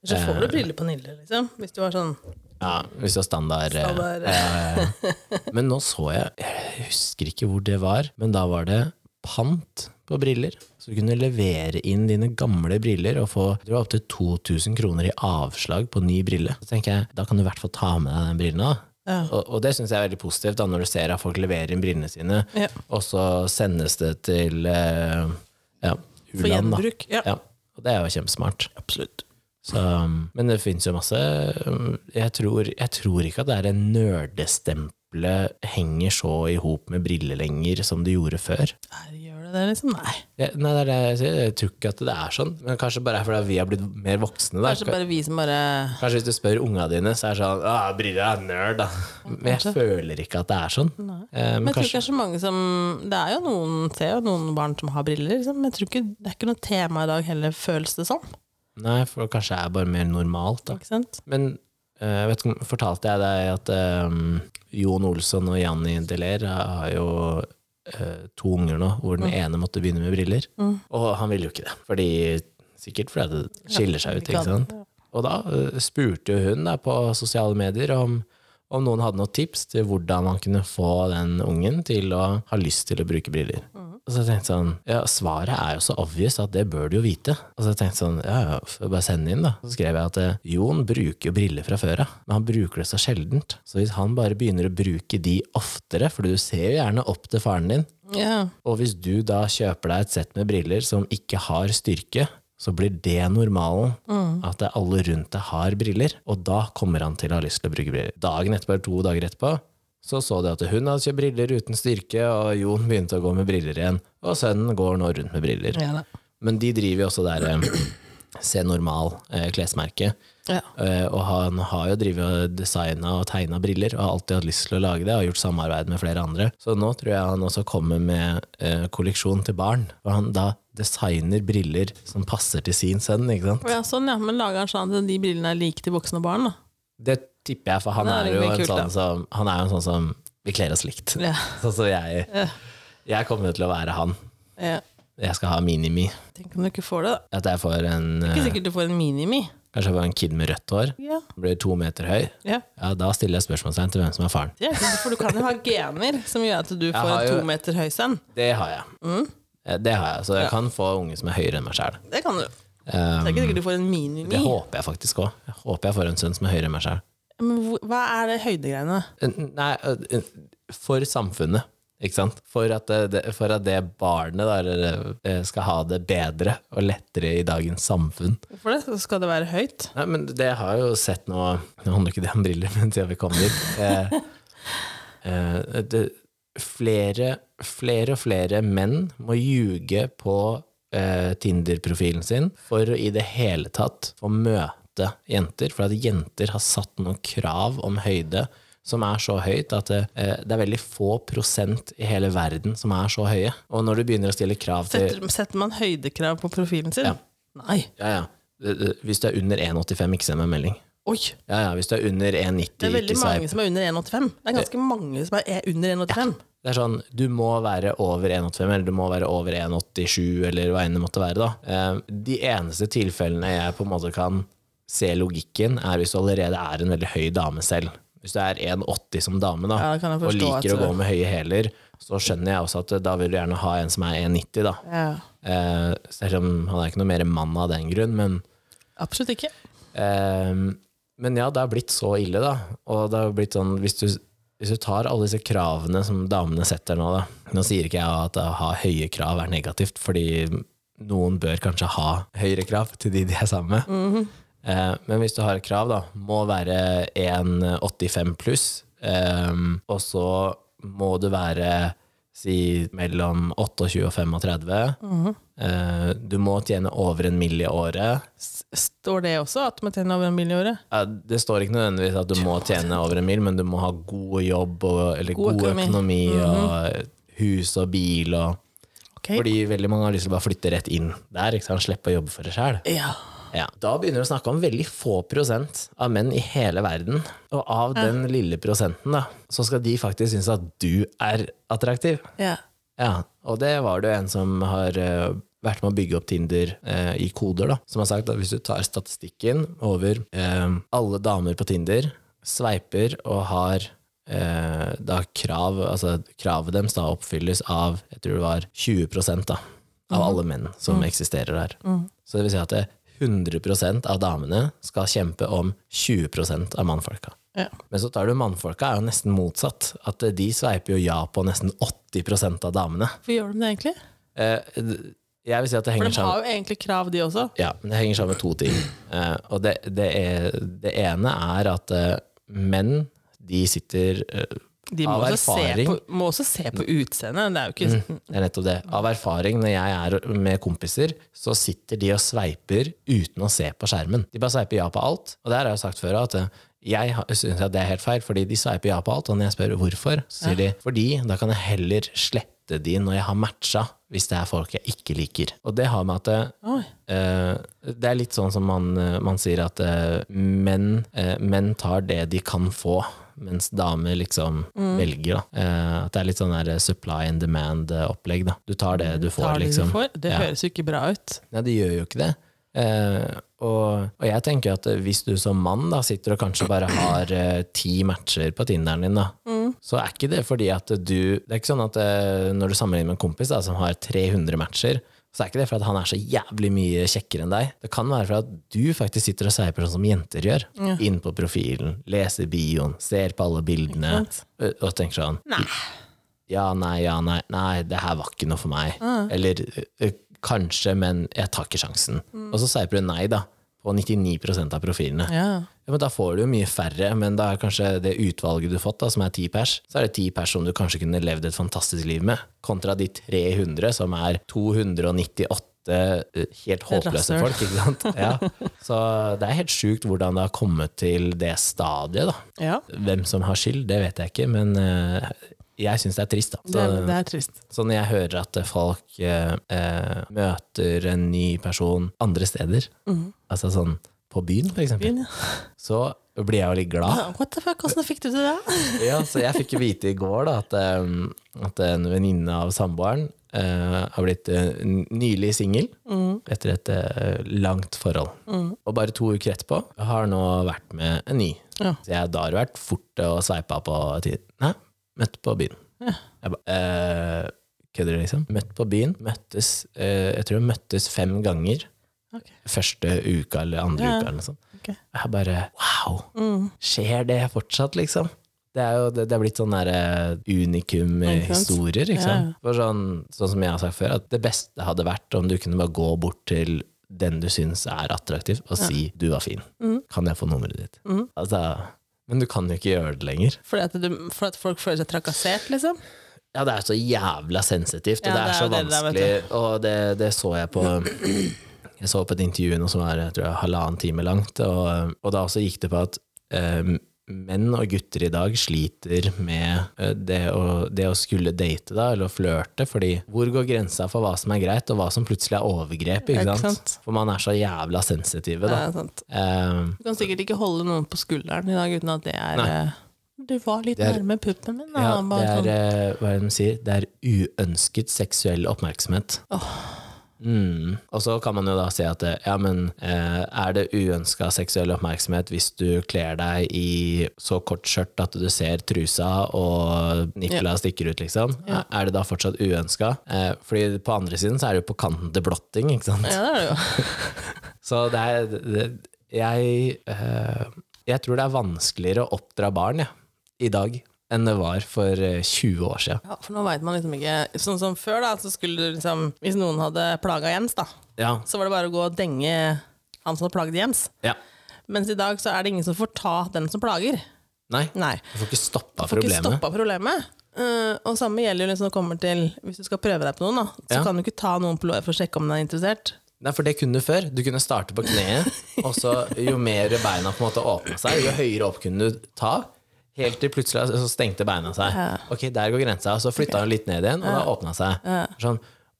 [SPEAKER 2] Så får du briller på Nille, liksom. Hvis du har sånn
[SPEAKER 1] Ja, hvis det er standard. eh,
[SPEAKER 2] Standard.
[SPEAKER 1] eh, men nå så jeg, jeg husker ikke hvor det var, men da var det pant på briller. Så du kunne levere inn dine gamle briller og få det var opptil 2000 kroner i avslag på ny brille. Så tenker jeg, da kan du i hvert fall ta med deg den brillen. da.
[SPEAKER 2] Ja.
[SPEAKER 1] Og, og det syns jeg er veldig positivt, da, når du ser at folk leverer inn brillene sine,
[SPEAKER 2] Ja.
[SPEAKER 1] og så sendes det til eh, ja,
[SPEAKER 2] For
[SPEAKER 1] u-land. da.
[SPEAKER 2] gjenbruk. Ja.
[SPEAKER 1] Ja, og det er jo kjempesmart.
[SPEAKER 2] Absolutt.
[SPEAKER 1] Så, men det fins jo masse um, jeg tror, jeg tror ikke at det er en nerdestempelet henger så i hop med briller lenger som det gjorde før.
[SPEAKER 2] Nei, gjør det det, liksom? Nei.
[SPEAKER 1] Jeg, nei, det er det jeg sier. Jeg tror ikke at det er sånn. Men kanskje bare fordi vi har blitt mer voksne. Da.
[SPEAKER 2] Kanskje bare vi som bare
[SPEAKER 1] Kanskje hvis du spør unga dine, så er det sånn ah, 'Briller er nerd', da. Men jeg føler ikke at det er sånn. Eh, men
[SPEAKER 2] Men jeg tror ikke det er så mange som Det er jo noen, ser jo noen barn som har briller, liksom. men jeg tror ikke det er ikke noe tema i dag heller, føles det som.
[SPEAKER 1] Nei, for kanskje det er bare mer normalt, da.
[SPEAKER 2] Ikke sant?
[SPEAKER 1] Men uh, vet fortalte jeg deg at um, Jon Olsson og Janni Deler har jo eh, to unger nå, hvor den ene måtte begynne med briller. Og han ville jo ikke det, fordi, sikkert fordi det skiller seg ut. ikke sant? Og da eh, spurte hun da på sosiale medier om, om noen hadde noen tips til hvordan man kunne få den ungen til å ha lyst til å bruke briller. Og så tenkte jeg sånn, ja, Svaret er jo så obvious at det bør du jo vite. Og så tenkte jeg sånn, ja, ja, bare send inn da. Så skrev jeg at eh, Jon bruker jo briller fra før av, men han bruker det så sjeldent. Så hvis han bare begynner å bruke de oftere, for du ser jo gjerne opp til faren din,
[SPEAKER 2] Ja.
[SPEAKER 1] og hvis du da kjøper deg et sett med briller som ikke har styrke, så blir det normalen. At alle rundt deg har briller. Og da kommer han til å ha lyst til å bruke briller. Dagen etterpå, eller to dager etterpå, så så de at hun hadde kjøpt briller uten styrke, og Jon begynte å gå med briller igjen. Og sønnen går nå rundt med briller.
[SPEAKER 2] Ja.
[SPEAKER 1] Men de driver jo også der eh, Se Normal eh,
[SPEAKER 2] ja.
[SPEAKER 1] Eh, og han har jo drevet og designa og tegna briller, og har alltid hatt lyst til å lage det, og gjort samarbeid med flere andre. Så nå tror jeg han også kommer med eh, kolleksjon til barn, og han da designer briller som passer til sin sønn, ikke sant.
[SPEAKER 2] Ja, sånn, ja. Men lager han sånn at de brillene er like til voksne barn, da?
[SPEAKER 1] Det tipper jeg, for han er
[SPEAKER 2] er
[SPEAKER 1] jo en sånn som Han er jo en sånn som Vi kler oss likt.
[SPEAKER 2] Ja.
[SPEAKER 1] Sånn som jeg Jeg kommer til å være han.
[SPEAKER 2] ja.
[SPEAKER 1] Jeg skal ha minimi.
[SPEAKER 2] Tenk om du ikke får det, da.
[SPEAKER 1] At jeg får en
[SPEAKER 2] Ikke
[SPEAKER 1] eh,
[SPEAKER 2] sikkert du får en minimi.
[SPEAKER 1] Kanskje jeg får en kid med rødt hår.
[SPEAKER 2] Ja.
[SPEAKER 1] Blir to meter høy.
[SPEAKER 2] ja.
[SPEAKER 1] Ja, da stiller jeg spørsmålstegn til hvem som er faren.
[SPEAKER 2] Det er for du kan jo ha gener som gjør at du får en to meter høy sønn.
[SPEAKER 1] Det har jeg. Eh, Det har jeg, Så jeg kan få unge som er høyere enn meg sjæl.
[SPEAKER 2] Det kan du. Det er ikke sikkert du får en minimi.
[SPEAKER 1] Det håper jeg faktisk òg. Jeg håper jeg får en sønn som er høyere enn meg sjæl.
[SPEAKER 2] Men hva er det høydegreiene?
[SPEAKER 1] Nei, eh, for samfunnet. For at det, det- for at det barnet der, eh, skal ha det bedre og lettere i dagens samfunn.
[SPEAKER 2] Hvorfor det? Skal det være høyt?
[SPEAKER 1] Nei, men det har jeg jo sett nå Nå handler ikke det om briller, men siden vi kom dit eh, eh, det, flere, flere og flere menn må ljuge på eh, Tinder-profilen sin for å i det hele tatt få møte jenter, for at jenter har satt noen krav om høyde som er så høyt at det, eh, det er veldig få prosent i hele verden som er så høye. Og når du begynner å stille krav til
[SPEAKER 2] Setter, setter man høydekrav på profilen sin?
[SPEAKER 1] Ja.
[SPEAKER 2] Nei.
[SPEAKER 1] ja, ja. Hvis du er under 1,85, ikke send meg melding.
[SPEAKER 2] Oi!
[SPEAKER 1] Ja, ja, hvis du er under 1,90,
[SPEAKER 2] Det er veldig mange som er under 1,85. Det er ganske mange som er under 1,85.
[SPEAKER 1] Det er sånn, du må være over 1,85, eller du må være over 1,87, eller hva enn det måtte være, da. Eh, De eneste tilfellene jeg på en måte kan se logikken, er hvis du allerede er en veldig høy dame selv. Hvis du er 1,80 som dame, da,
[SPEAKER 2] Ja,
[SPEAKER 1] og liker å gå med høye hæler, så skjønner jeg også at da vil du gjerne ha en som er 1,90, da.
[SPEAKER 2] Ja.
[SPEAKER 1] Eh, Selv om han er ikke noe mer mann av den grunn, men
[SPEAKER 2] Absolutt ikke.
[SPEAKER 1] Eh, men ja, det har blitt så ille, da. Og det har blitt sånn, hvis du, hvis du tar alle disse kravene som damene setter nå, da. Nå sier ikke jeg at å ha høye krav er negativt, fordi noen bør kanskje ha høyere krav til de de er sammen med. Eh, men hvis du har et krav, da, må være 1,85 pluss, ehm, og så må du være si mellom 28 og 35. Eh, du må tjene over en mill. i året.
[SPEAKER 2] Står det også at man tjener over en mill. i året?
[SPEAKER 1] Det står ikke nødvendigvis at du må tjene over en mil, men du må ha god jobb og, eller
[SPEAKER 2] God
[SPEAKER 1] god,
[SPEAKER 2] økonomi.
[SPEAKER 1] økonomi, og hus og bil. Og,
[SPEAKER 2] okay.
[SPEAKER 1] Fordi veldig mange har lyst til å bare flytte rett inn der, ikke sant? slippe å jobbe for det sjøl.
[SPEAKER 2] Ja.
[SPEAKER 1] Ja. Da begynner du å snakke om veldig få prosent av menn i hele verden. Og av den lille prosenten, da, så skal de faktisk synes at du er attraktiv.
[SPEAKER 2] ja.
[SPEAKER 1] Ja, og det var det jo en som har eh, vært med å bygge opp Tinder eh, i koder, da, som har sagt at hvis du tar statistikken over eh, alle damer på Tinder, sveiper og har eh, da krav, altså kravet deres da oppfylles av, jeg tror det var 20 da, av alle menn som eksisterer der. Så det vil si at det 100% av damene skal kjempe om 20 av mannfolka.
[SPEAKER 2] Ja.
[SPEAKER 1] Men så tar du mannfolka, er jo nesten motsatt. At eh, de sveiper jo ja på nesten 80% av damene.
[SPEAKER 2] Hvorfor gjør de det egentlig?
[SPEAKER 1] Eh, jeg vil si at det henger sammen For de
[SPEAKER 2] har jo egentlig krav, de også.
[SPEAKER 1] Ja, men det henger sammen med to ting. Eh, og det, det, er, det ene er at eh, menn, de sitter eh,
[SPEAKER 2] De må,
[SPEAKER 1] Av
[SPEAKER 2] også se, på, må også se på utseendet. Det er jo ikke
[SPEAKER 1] Det er nettopp det. Av erfaring, når jeg er med kompiser, så sitter de og sveiper uten å se på skjermen. De bare sveiper ja på alt. Og der har jeg sagt før, at eh, jeg syns det er helt feil, fordi de sveiper ja på alt. Og når jeg spør hvorfor, så sier de fordi da kan jeg heller slette de når jeg har matcha, hvis det er folk jeg ikke liker. Og det har med at det,
[SPEAKER 2] Oi.
[SPEAKER 1] Eh, det er litt sånn som man, eh, man sier at uh, menn, uh, menn tar det de kan få, mens damer liksom velger. Da. Eh, at det er litt sånn der supply and demand-opplegg. da. Du tar det du får,
[SPEAKER 2] Tar det
[SPEAKER 1] liksom.
[SPEAKER 2] du får. Det
[SPEAKER 1] Ja.
[SPEAKER 2] høres jo ikke bra ut.
[SPEAKER 1] Nei, det gjør jo ikke det. Eh, og, og jeg tenker at hvis du som mann da sitter og kanskje bare har eh, ti matcher på Tinderen din, da, så er ikke det fordi at du Det er ikke sånn at eh, når du sammenligner med en kompis da, som har 300 matcher, så er ikke det for at han er så jævlig mye kjekkere enn deg. Det kan være for at du faktisk sitter og sveiper sånn som jenter gjør. Inn på profilen, leser bioen, ser på alle bildene, og, tenker sånn
[SPEAKER 2] Nei.
[SPEAKER 1] ja, nei, ja, nei, nei, det her var ikke noe for meg. Eller «Øh, kanskje, men jeg tar ikke sjansen. Og så sveiper du nei, da, på 99% av profilene. Ja.
[SPEAKER 2] Ja.
[SPEAKER 1] men Da får du jo mye færre, men da er kanskje det utvalget du har fått, da, som er ti pers, så er det ti pers som du kanskje kunne levd et fantastisk liv med, kontra de 300 som er 298 øh, helt håpløse folk. ikke sant? Ja. Så det er helt sjukt hvordan det har kommet til det stadiet. da.
[SPEAKER 2] ja.
[SPEAKER 1] Hvem som har skyld, det vet jeg ikke, men øh, jeg syns det er trist. da. Så,
[SPEAKER 2] det er trist.
[SPEAKER 1] så når jeg hører at folk eh, eh, møter en ny person andre steder, altså sånn på byen for eksempel,
[SPEAKER 2] Byen, ja.
[SPEAKER 1] så blir jeg jo litt glad.
[SPEAKER 2] What the fuck, hvordan fikk du til det?
[SPEAKER 1] Ja, så jeg fikk vite i går da, at, eh, at en venninne av samboeren Uh, har blitt uh, nylig singel etter et uh, langt forhold. Og bare to uker etterpå har nå vært med en ny.
[SPEAKER 2] Ja.
[SPEAKER 1] Så jeg da har det vært fort å sveipe på tiden. Nei, møtt på byen.
[SPEAKER 2] Ja.
[SPEAKER 1] Jeg ba, eh, kødder du liksom? Møtt på byen. Møttes, eh, jeg tror vi møttes fem ganger.
[SPEAKER 2] Okay.
[SPEAKER 1] Første uka eller andre
[SPEAKER 2] Ja.
[SPEAKER 1] uka eller noe sånt.
[SPEAKER 2] Okay.
[SPEAKER 1] Jeg bare wow!
[SPEAKER 2] Mm.
[SPEAKER 1] Skjer det fortsatt, liksom? Det er jo det, det er blitt sånn unikum-historier, ikke
[SPEAKER 2] Ja.
[SPEAKER 1] For sånn, sånn som jeg har sagt før, at det beste hadde vært om du kunne bare gå bort til den du syns er attraktiv, og si 'du var fin'.
[SPEAKER 2] Mm.
[SPEAKER 1] Kan jeg få nummeret ditt? Altså, men du kan jo ikke gjøre det lenger.
[SPEAKER 2] Fordi at, du, for at folk føler seg trakassert, liksom?
[SPEAKER 1] Ja, det er så jævla sensitivt, og
[SPEAKER 2] Ja,
[SPEAKER 1] det er
[SPEAKER 2] det er
[SPEAKER 1] så
[SPEAKER 2] vanskelig, det det er,
[SPEAKER 1] vanskelig. og det, det så jeg på Jeg så på et intervju nå som var jeg tror, jeg, halvannen time langt, og, og da også gikk det på at eh, menn og gutter i dag sliter med eh, det, å, det å skulle date, da, eller å flørte, fordi hvor går grensa for hva som er greit, og hva som plutselig er overgrep? Ikke
[SPEAKER 2] Ikke
[SPEAKER 1] sant?
[SPEAKER 2] sant?
[SPEAKER 1] For man er så jævla sensitive, da.
[SPEAKER 2] sant.
[SPEAKER 1] Eh,
[SPEAKER 2] Du kan sikkert ikke holde noen på skulderen i dag uten at det er
[SPEAKER 1] Nei.
[SPEAKER 2] eh, Du var litt
[SPEAKER 1] er-
[SPEAKER 2] nærme puppen min. Da.
[SPEAKER 1] ja,
[SPEAKER 2] Bare
[SPEAKER 1] det er,
[SPEAKER 2] sånn.
[SPEAKER 1] hva er det de sier? Det er uønsket seksuell oppmerksomhet. Mm. Og så kan man jo da si at eh, ja, men eh, er det uønska seksuell oppmerksomhet hvis du kler deg i så kort skjørt at du ser trusa og nipla stikker ut, liksom?
[SPEAKER 2] Ja.
[SPEAKER 1] Er det da fortsatt uønska? Eh, fordi på andre siden så er det jo på kanten til blotting, ikke sant?
[SPEAKER 2] Ja, det er det jo.
[SPEAKER 1] Så det er det, jeg, eh, jeg tror det er vanskeligere å oppdra barn, ja, i dag enn det var for eh, 20 år siden.
[SPEAKER 2] Ja, for nå veit man liksom ikke Sånn som før, da, så skulle du liksom Hvis noen hadde plaga Jens, da,
[SPEAKER 1] Ja,
[SPEAKER 2] så var det bare å gå og denge han som hadde plaget Jens.
[SPEAKER 1] ja.
[SPEAKER 2] Mens i dag så er det ingen som får ta den som plager.
[SPEAKER 1] Nei,
[SPEAKER 2] Nei.
[SPEAKER 1] du får ikke stoppa
[SPEAKER 2] Får ikke
[SPEAKER 1] problemet.
[SPEAKER 2] stoppa problemet. Uh, og samme gjelder jo liksom når det kommer til Hvis du skal prøve deg på noen, da, så
[SPEAKER 1] Ja.
[SPEAKER 2] kan du ikke ta noen på låret for å sjekke om den er interessert.
[SPEAKER 1] Nei, for det kunne du før. Du kunne starte på kneet, og så jo mer beina på en måte åpna seg, jo høyere opp kunne du ta. Helt til plutselig så stengte beina seg. Ok, der går grensa. Så flytta hun litt ned igjen, og da åpna seg. Sånn,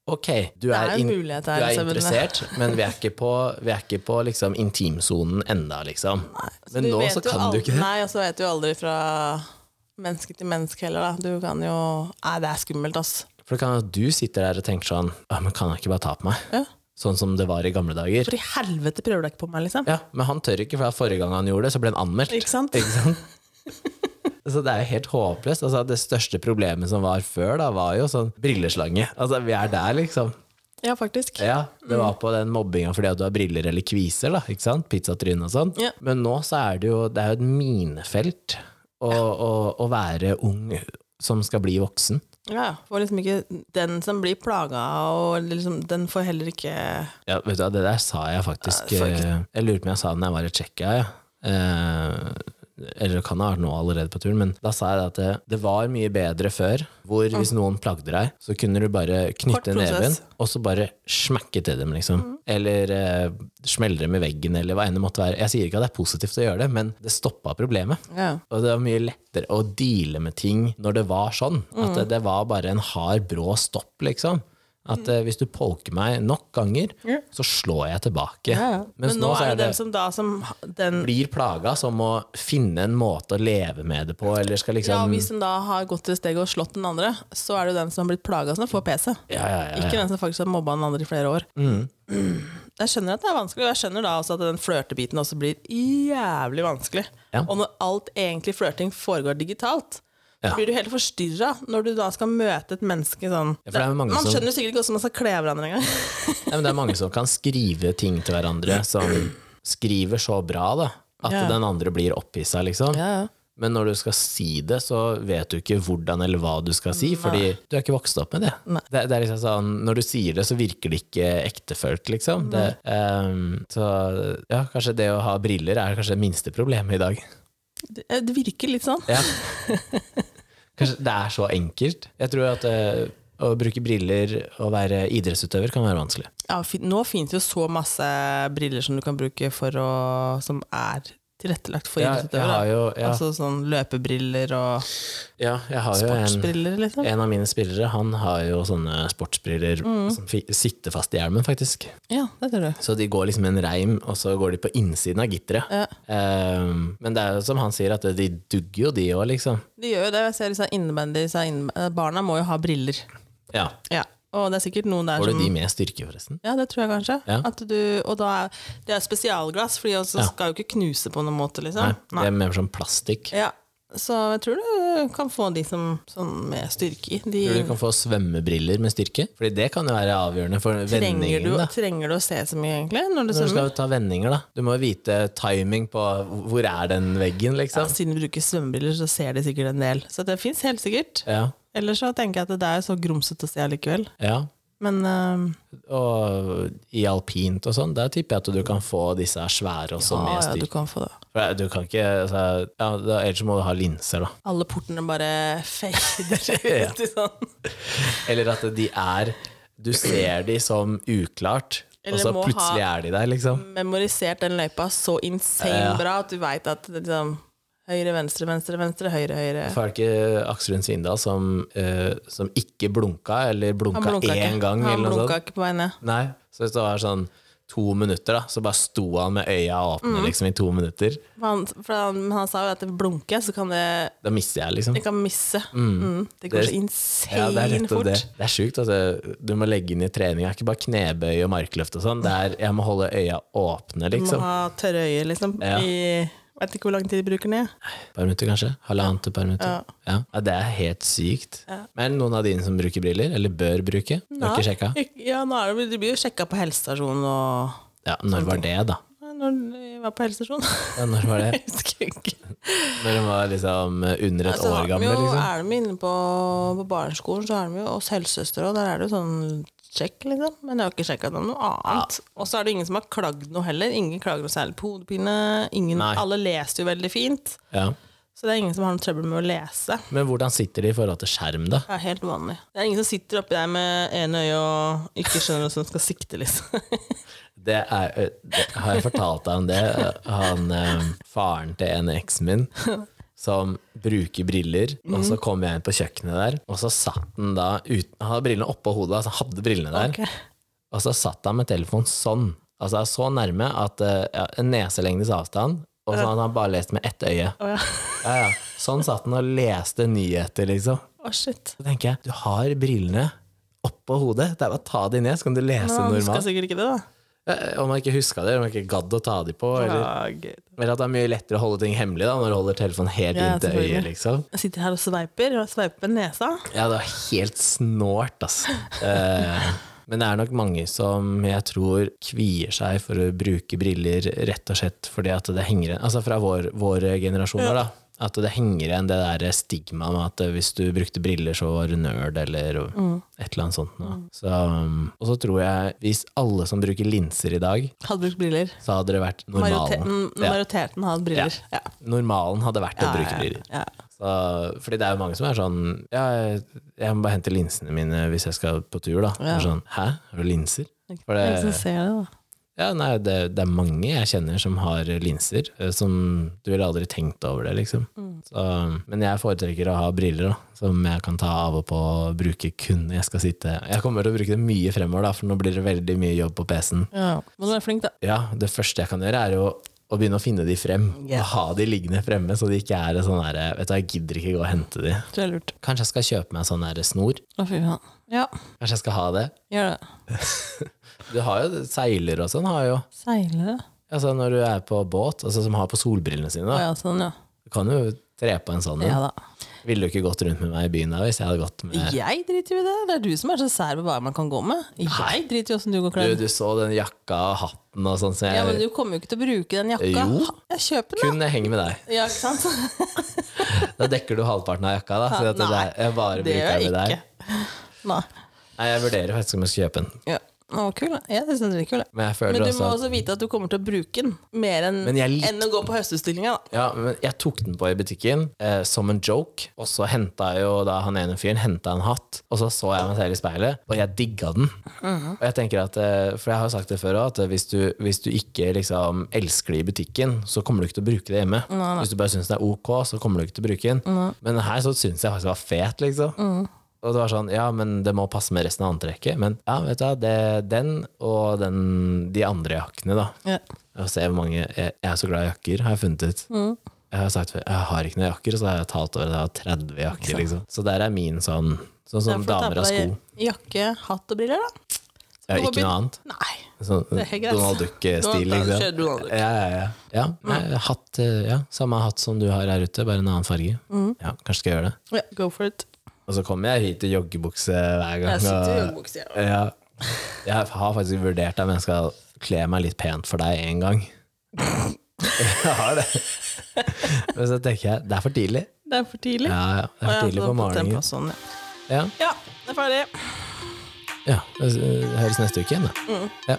[SPEAKER 1] ok, du er, in du er interessert, men vi er ikke på, vi er ikke på liksom intimsonen enda, liksom. Men nå så kan du ikke det.
[SPEAKER 2] Nei, og så vet du aldri fra menneske til menneske heller, da. Du kan jo Nei, det er skummelt, ass.
[SPEAKER 1] For det kan at du sitter der og tenker sånn «Å, Men kan han ikke bare ta på meg?
[SPEAKER 2] Ja.
[SPEAKER 1] Sånn som det var i gamle dager.
[SPEAKER 2] For i helvete prøver du ikke på meg, liksom?
[SPEAKER 1] Ja, Men han tør ikke, for forrige gang han gjorde det, så ble han anmeldt.
[SPEAKER 2] Ikke sant?
[SPEAKER 1] Ikke sant? Så det er jo helt håpløst. Altså, det største problemet som var før, da, var jo sånn brilleslange. Altså, vi er der, liksom.
[SPEAKER 2] Ja, faktisk.
[SPEAKER 1] Ja, det var på den mobbinga fordi at du har briller eller kviser, da, ikke sant? Pizzatryne og sånn.
[SPEAKER 2] Ja.
[SPEAKER 1] Men nå så er det jo, det er jo et minefelt å, å, å være ung som skal bli voksen.
[SPEAKER 2] Ja, for liksom ikke Den som blir plaga, og liksom, den får heller ikke
[SPEAKER 1] Ja, vet du hva, det der sa jeg faktisk
[SPEAKER 2] Ja, faktisk. lurte Jeg
[SPEAKER 1] lurer på om jeg sa det da jeg var i Tsjekkia, ja. Eh, eller det kan ha vært nå allerede på turen, men da sa jeg at det, det var mye bedre før, hvor hvis noen plagde deg, så kunne du bare knytte neven, og så bare smekke til dem, liksom. Eller eh, smelle dem i veggen, eller hva enn det måtte være. Jeg sier ikke at det er positivt å gjøre det, men det stoppa problemet.
[SPEAKER 2] Ja.
[SPEAKER 1] Og det var mye lettere å deale med ting når det var sånn. At
[SPEAKER 2] Mm.
[SPEAKER 1] det, det var bare en hard, brå stopp, liksom. At eh, hvis du polker meg nok ganger,
[SPEAKER 2] Ja.
[SPEAKER 1] så slår jeg tilbake.
[SPEAKER 2] Ja, ja. Men nå
[SPEAKER 1] nå,
[SPEAKER 2] er det dem som da som den
[SPEAKER 1] blir plaga som må finne en måte å leve med det på, eller skal liksom...
[SPEAKER 2] Ja, Hvis den da har gått til steget og slått den andre, så er det jo den som har blitt plaga som får PC.
[SPEAKER 1] Ja, ja, ja.
[SPEAKER 2] Ikke den som faktisk har mobba den andre i flere år.
[SPEAKER 1] Mm.
[SPEAKER 2] Jeg skjønner at det er vanskelig, og jeg skjønner da også at den flørtebiten også blir jævlig vanskelig. Og når alt egentlig flørting foregår digitalt,
[SPEAKER 1] Ja.
[SPEAKER 2] blir du helt forstyrra når du da skal møte et menneske sånn
[SPEAKER 1] Ja,
[SPEAKER 2] Man
[SPEAKER 1] som-
[SPEAKER 2] skjønner sikkert ikke hvordan man skal kle hverandre engang.
[SPEAKER 1] ja, men det er mange som kan skrive ting til hverandre som skriver så bra, da. At
[SPEAKER 2] Ja.
[SPEAKER 1] den andre blir opphissa, liksom. Men når du skal si det, så vet du ikke hvordan eller hva du skal si, fordi du er ikke vokst opp med det. Det, det liksom sånn, Når du sier det, så virker det ikke ektefølt, liksom. Det, um, så ja, kanskje det å ha briller er kanskje det minste problemet i dag.
[SPEAKER 2] Det, det virker litt sånn.
[SPEAKER 1] Ja. Kanskje det er så enkelt. Jeg tror at uh, å bruke briller og være idrettsutøver kan være vanskelig.
[SPEAKER 2] Ja, nå finnes jo så masse briller som du kan bruke for å Som er tilrettelagt for
[SPEAKER 1] Ja,
[SPEAKER 2] idrettsutøvere.
[SPEAKER 1] jo, ja,
[SPEAKER 2] Altså sånn løpebriller og
[SPEAKER 1] ja, jo en,
[SPEAKER 2] sportsbriller, liksom.
[SPEAKER 1] en av mine spillere, han har jo sånne sportsbriller
[SPEAKER 2] Mm.
[SPEAKER 1] som sitter fast i hjelmen, faktisk.
[SPEAKER 2] Ja, det tror jeg.
[SPEAKER 1] Så de går liksom en reim, og så går de på innsiden av gitteret.
[SPEAKER 2] Ja.
[SPEAKER 1] Um, men det er jo som han sier, at de dugger jo de òg, liksom.
[SPEAKER 2] De gjør jo det. Jeg ser liksom innebandy, Barna må jo ha briller.
[SPEAKER 1] Ja.
[SPEAKER 2] Ja. Og det er sikkert noen der
[SPEAKER 1] Får du de med styrke, forresten?
[SPEAKER 2] Ja, det tror jeg kanskje.
[SPEAKER 1] Ja.
[SPEAKER 2] Du, og da er, det er spesialglass, for de også
[SPEAKER 1] Ja.
[SPEAKER 2] skal jo ikke knuse på noen måte, liksom.
[SPEAKER 1] Nei, det er mer sånn plastikk.
[SPEAKER 2] Ja. Så jeg tror du kan få de som sånn med styrke i. De,
[SPEAKER 1] Tror du du kan få svømmebriller med styrke? Fordi det kan jo være avgjørende for
[SPEAKER 2] trenger,
[SPEAKER 1] vendingen.
[SPEAKER 2] du,
[SPEAKER 1] da.
[SPEAKER 2] trenger du å se så mye, egentlig, når du
[SPEAKER 1] Når du skal ta vendinger, da. Du må jo vite timing på hvor er den veggen, liksom.
[SPEAKER 2] Ja, siden du bruker svømmebriller, så ser de sikkert en del. Så det fins helt sikkert.
[SPEAKER 1] Ja.
[SPEAKER 2] Ellers så tenker jeg at det er så grumsete se allikevel.
[SPEAKER 1] ja.
[SPEAKER 2] Men uh,
[SPEAKER 1] Og i alpint og sånn, der tipper jeg at du kan få disse svære også
[SPEAKER 2] ja,
[SPEAKER 1] med
[SPEAKER 2] ja, du kan få det.
[SPEAKER 1] For Du kan ikke altså, ja, da, Ellers må du ha linser, da.
[SPEAKER 2] Alle portene bare fader ut i sånn.
[SPEAKER 1] Eller at de er Du ser de som uklart, og så plutselig er de der, liksom.
[SPEAKER 2] Memorisert den løypa så insane
[SPEAKER 1] Ja.
[SPEAKER 2] bra at du veit at liksom Høyre, venstre, venstre, venstre, høyre, høyre.
[SPEAKER 1] For er det ikke Aksel Lund Svindal som, uh, som ikke blunka, eller blunka
[SPEAKER 2] blunka
[SPEAKER 1] én
[SPEAKER 2] ikke.
[SPEAKER 1] gang?
[SPEAKER 2] Han blunka
[SPEAKER 1] sånt?
[SPEAKER 2] ikke på vei ned.
[SPEAKER 1] Nei, så hvis det var sånn to minutter, da, så bare sto han med øya åpne
[SPEAKER 2] Mm.
[SPEAKER 1] liksom i to minutter.
[SPEAKER 2] For Han, for han, han sa jo at det blunker, så kan det,
[SPEAKER 1] Da mister jeg, liksom.
[SPEAKER 2] det kan misse. Mm. Det går
[SPEAKER 1] Det-
[SPEAKER 2] så insane
[SPEAKER 1] Ja, det er nettopp
[SPEAKER 2] fort.
[SPEAKER 1] det. Det er sjukt. Altså, du må legge inn i trening. Det er ikke bare knebøy og markløft og sånn. Jeg må holde øya åpne,
[SPEAKER 2] Du må
[SPEAKER 1] liksom.
[SPEAKER 2] ha tørre øyer, liksom.
[SPEAKER 1] Ja.
[SPEAKER 2] I Vet ikke hvor lang tid de bruker ned.
[SPEAKER 1] Et par minutter, kanskje. Halvannet til par minutter.
[SPEAKER 2] Ja.
[SPEAKER 1] Ja. ja, Det er helt sykt.
[SPEAKER 2] Ja.
[SPEAKER 1] Men noen av dine som bruker briller, eller bør bruke? Har ikke sjekka?
[SPEAKER 2] Ja, nå er det, de blir jo sjekka på helsestasjonen og
[SPEAKER 1] Ja, når var det, da?
[SPEAKER 2] Når vi var på helsestasjonen.
[SPEAKER 1] Ja, når var det?
[SPEAKER 2] Jeg husker ikke.
[SPEAKER 1] Når de var liksom under et
[SPEAKER 2] Altså,
[SPEAKER 1] år
[SPEAKER 2] gammel?
[SPEAKER 1] liksom?
[SPEAKER 2] Er de inne på, på barneskolen, så er de jo oss helsesøstre, og der er det jo sånn sjekk, liksom. Men jeg har ikke sjekka noe annet. Og så er det ingen som har klagd noe heller. Ingen klager noe særlig på hodepine. Ingen, alle leser jo veldig fint.
[SPEAKER 1] Ja.
[SPEAKER 2] Så det er ingen som har noe trøbbel med å lese.
[SPEAKER 1] Men hvordan sitter de i forhold til skjerm, da?
[SPEAKER 2] Det er helt vanlig. Det er ingen som sitter oppi der med ene øye og ikke skjønner hvordan som skal sikte, liksom.
[SPEAKER 1] Det er, eh, det, har jeg fortalt deg om det? Han, eh, faren til en eksen min, som bruker briller, og så kom jeg inn på kjøkkenet der, og så satt han da uten, Han hadde brillene oppå hodet, altså hadde brillene der,
[SPEAKER 2] Okay.
[SPEAKER 1] og så satt han med telefonen sånn, altså så nærme at eh, ja, en neselengdes avstand, og så hadde han bare lest med ett øye.
[SPEAKER 2] Oh, ja.
[SPEAKER 1] Ja, ja. Sånn satt han og leste nyheter, liksom.
[SPEAKER 2] Å, shit.
[SPEAKER 1] Så tenker jeg, du har brillene oppå hodet, det er bare å ta de ned, så kan du lese
[SPEAKER 2] normalt. han
[SPEAKER 1] skal
[SPEAKER 2] sikkert ikke det, da.
[SPEAKER 1] Eh, Om man ikke huska det, om man ikke gadd å ta de på, eller,
[SPEAKER 2] Ja,
[SPEAKER 1] eller at det er mye lettere å holde ting hemmelig da, når du holder telefonen helt
[SPEAKER 2] Ja,
[SPEAKER 1] inntil øyet, liksom.
[SPEAKER 2] Jeg sitter her og sveiper, og sveiper med nesa.
[SPEAKER 1] Ja, det var helt snålt, altså. Eh, Men det er nok mange som jeg tror kvier seg for å bruke briller rett og slett fordi at det henger igjen Altså fra vår, våre generasjoner, da. At det henger igjen det der stigmaet med at hvis du brukte briller, så var du nerd, eller et eller annet sånt. Mm. Så, um, og så tror jeg, hvis alle som bruker linser i dag,
[SPEAKER 2] Hadde brukt briller.
[SPEAKER 1] så hadde det vært normalen.
[SPEAKER 2] Majoriteten,
[SPEAKER 1] Ja.
[SPEAKER 2] majoriteten hadde briller. Ja.
[SPEAKER 1] Normalen hadde vært å bruke
[SPEAKER 2] ja,
[SPEAKER 1] briller.
[SPEAKER 2] ja.
[SPEAKER 1] Så, fordi det er jo mange som er sånn Ja, jeg, må bare hente linsene mine hvis jeg skal på tur, da.
[SPEAKER 2] Ja.
[SPEAKER 1] Sånn, Hæ, har du linser? For
[SPEAKER 2] Det jeg ser det, da.
[SPEAKER 1] Ja, nei, det, det er mange jeg kjenner som har linser, eh, som du ville aldri tenkt over det, liksom.
[SPEAKER 2] Mm.
[SPEAKER 1] Så, men jeg foretrekker å ha briller, da, som jeg kan ta av og på og bruke kun når jeg skal sitte Jeg kommer til å bruke det mye fremover, da, for nå blir det veldig mye jobb på PC-en.
[SPEAKER 2] Ja. men du er flink, da.
[SPEAKER 1] Ja, det første jeg kan gjøre, er jo å begynne å finne de frem,
[SPEAKER 2] Yeah.
[SPEAKER 1] og ha de liggende fremme, så de ikke er sånn herre Vet du, jeg gidder ikke gå og hente de.
[SPEAKER 2] Det er lurt.
[SPEAKER 1] Kanskje jeg skal kjøpe meg sånn der snor?
[SPEAKER 2] Å, fy faen. Ja,
[SPEAKER 1] Kanskje jeg skal ha det?
[SPEAKER 2] gjør det.
[SPEAKER 1] Du har jo seiler og sånn, har jo.
[SPEAKER 2] Seilere?
[SPEAKER 1] Altså når du er på båt, altså som har på solbrillene sine, da.
[SPEAKER 2] ja, sånn, ja.
[SPEAKER 1] Du kan jo tre på en sånn.
[SPEAKER 2] Ja
[SPEAKER 1] en.
[SPEAKER 2] da.
[SPEAKER 1] Ville du ikke gått rundt med meg i byen da, hvis jeg hadde gått med
[SPEAKER 2] Jeg driter jo i det. Det er du som er så sær på hva man kan gå med. Jeg driter jo åssen du går kledd.
[SPEAKER 1] du så den jakka og hatten og sånn, så jeg
[SPEAKER 2] Ja, men du kommer jo ikke til å bruke den jakka.
[SPEAKER 1] Jo.
[SPEAKER 2] Jeg kjøper den, da.
[SPEAKER 1] kun jeg henger med deg.
[SPEAKER 2] Ja, ikke sant?
[SPEAKER 1] Da dekker du halvparten av jakka, da. Så at det
[SPEAKER 2] Nei,
[SPEAKER 1] er, jeg bare
[SPEAKER 2] Det gjør jeg
[SPEAKER 1] deg.
[SPEAKER 2] ikke. Nei.
[SPEAKER 1] Nei, jeg vurderer faktisk om jeg skal kjøpe den.
[SPEAKER 2] Ja. Å, kul. da. Jeg synes den er kul. jeg.
[SPEAKER 1] Men jeg føler
[SPEAKER 2] Men du
[SPEAKER 1] også
[SPEAKER 2] må
[SPEAKER 1] at
[SPEAKER 2] også vite at du kommer til å bruke den mer enn
[SPEAKER 1] Men jeg
[SPEAKER 2] enn å gå på høstutstillinga. da.
[SPEAKER 1] Ja, men jeg tok den på i butikken eh, som en joke, og så henta jeg jo da han ene fyren henta en hatt, og så så jeg meg selv i speilet, og jeg digga den. Og jeg tenker at, eh, For jeg har jo sagt det før òg, at hvis du, hvis du ikke liksom elsker det i butikken, så kommer du ikke til å bruke det hjemme. Hvis du bare syns det er ok, så kommer du ikke til å bruke den. Men her så syns jeg faktisk det var fet, liksom. Og det var sånn, ja, men det må passe med resten av antrekket. Men ja, vet du hva, det, den og den, de andre jakkene, da.
[SPEAKER 2] Ja.
[SPEAKER 1] Og se hvor mange Jeg, jeg er så glad i jakker, har jeg funnet ut. Jeg har sagt før, jeg har ikke noen jakker, og så har jeg talt over det, jeg har 30 jakker. Liksom. Så der er min sånn Sånn som damer av sko.
[SPEAKER 2] Jakke, hatt og briller, da.
[SPEAKER 1] Ja, ikke noe annet.
[SPEAKER 2] Nei.
[SPEAKER 1] Sånn
[SPEAKER 2] er.
[SPEAKER 1] Donald Duck-stil, liksom. Ja, ja, ja. ja, nei, hatt, eh, ja. Samme hatt som du har her ute, bare en annen farge. Ja, kanskje skal jeg gjøre det.
[SPEAKER 2] Ja, go for it.
[SPEAKER 1] Og så kommer jeg hit i joggebukse hver gang.
[SPEAKER 2] Jeg sitter i
[SPEAKER 1] og-
[SPEAKER 2] joggebukse, ja.
[SPEAKER 1] Ja. Jeg har faktisk vurdert om jeg skal kle meg litt pent for deg en gang. Jeg har det. Men så tenker jeg det er for tidlig.
[SPEAKER 2] Det er for tidlig.
[SPEAKER 1] Ja, ja, det er for tidlig på morgenen.
[SPEAKER 2] Sånn,
[SPEAKER 1] ja.
[SPEAKER 2] Ja, det er ferdig.
[SPEAKER 1] ja. Det høres neste uke igjen, da. Ja.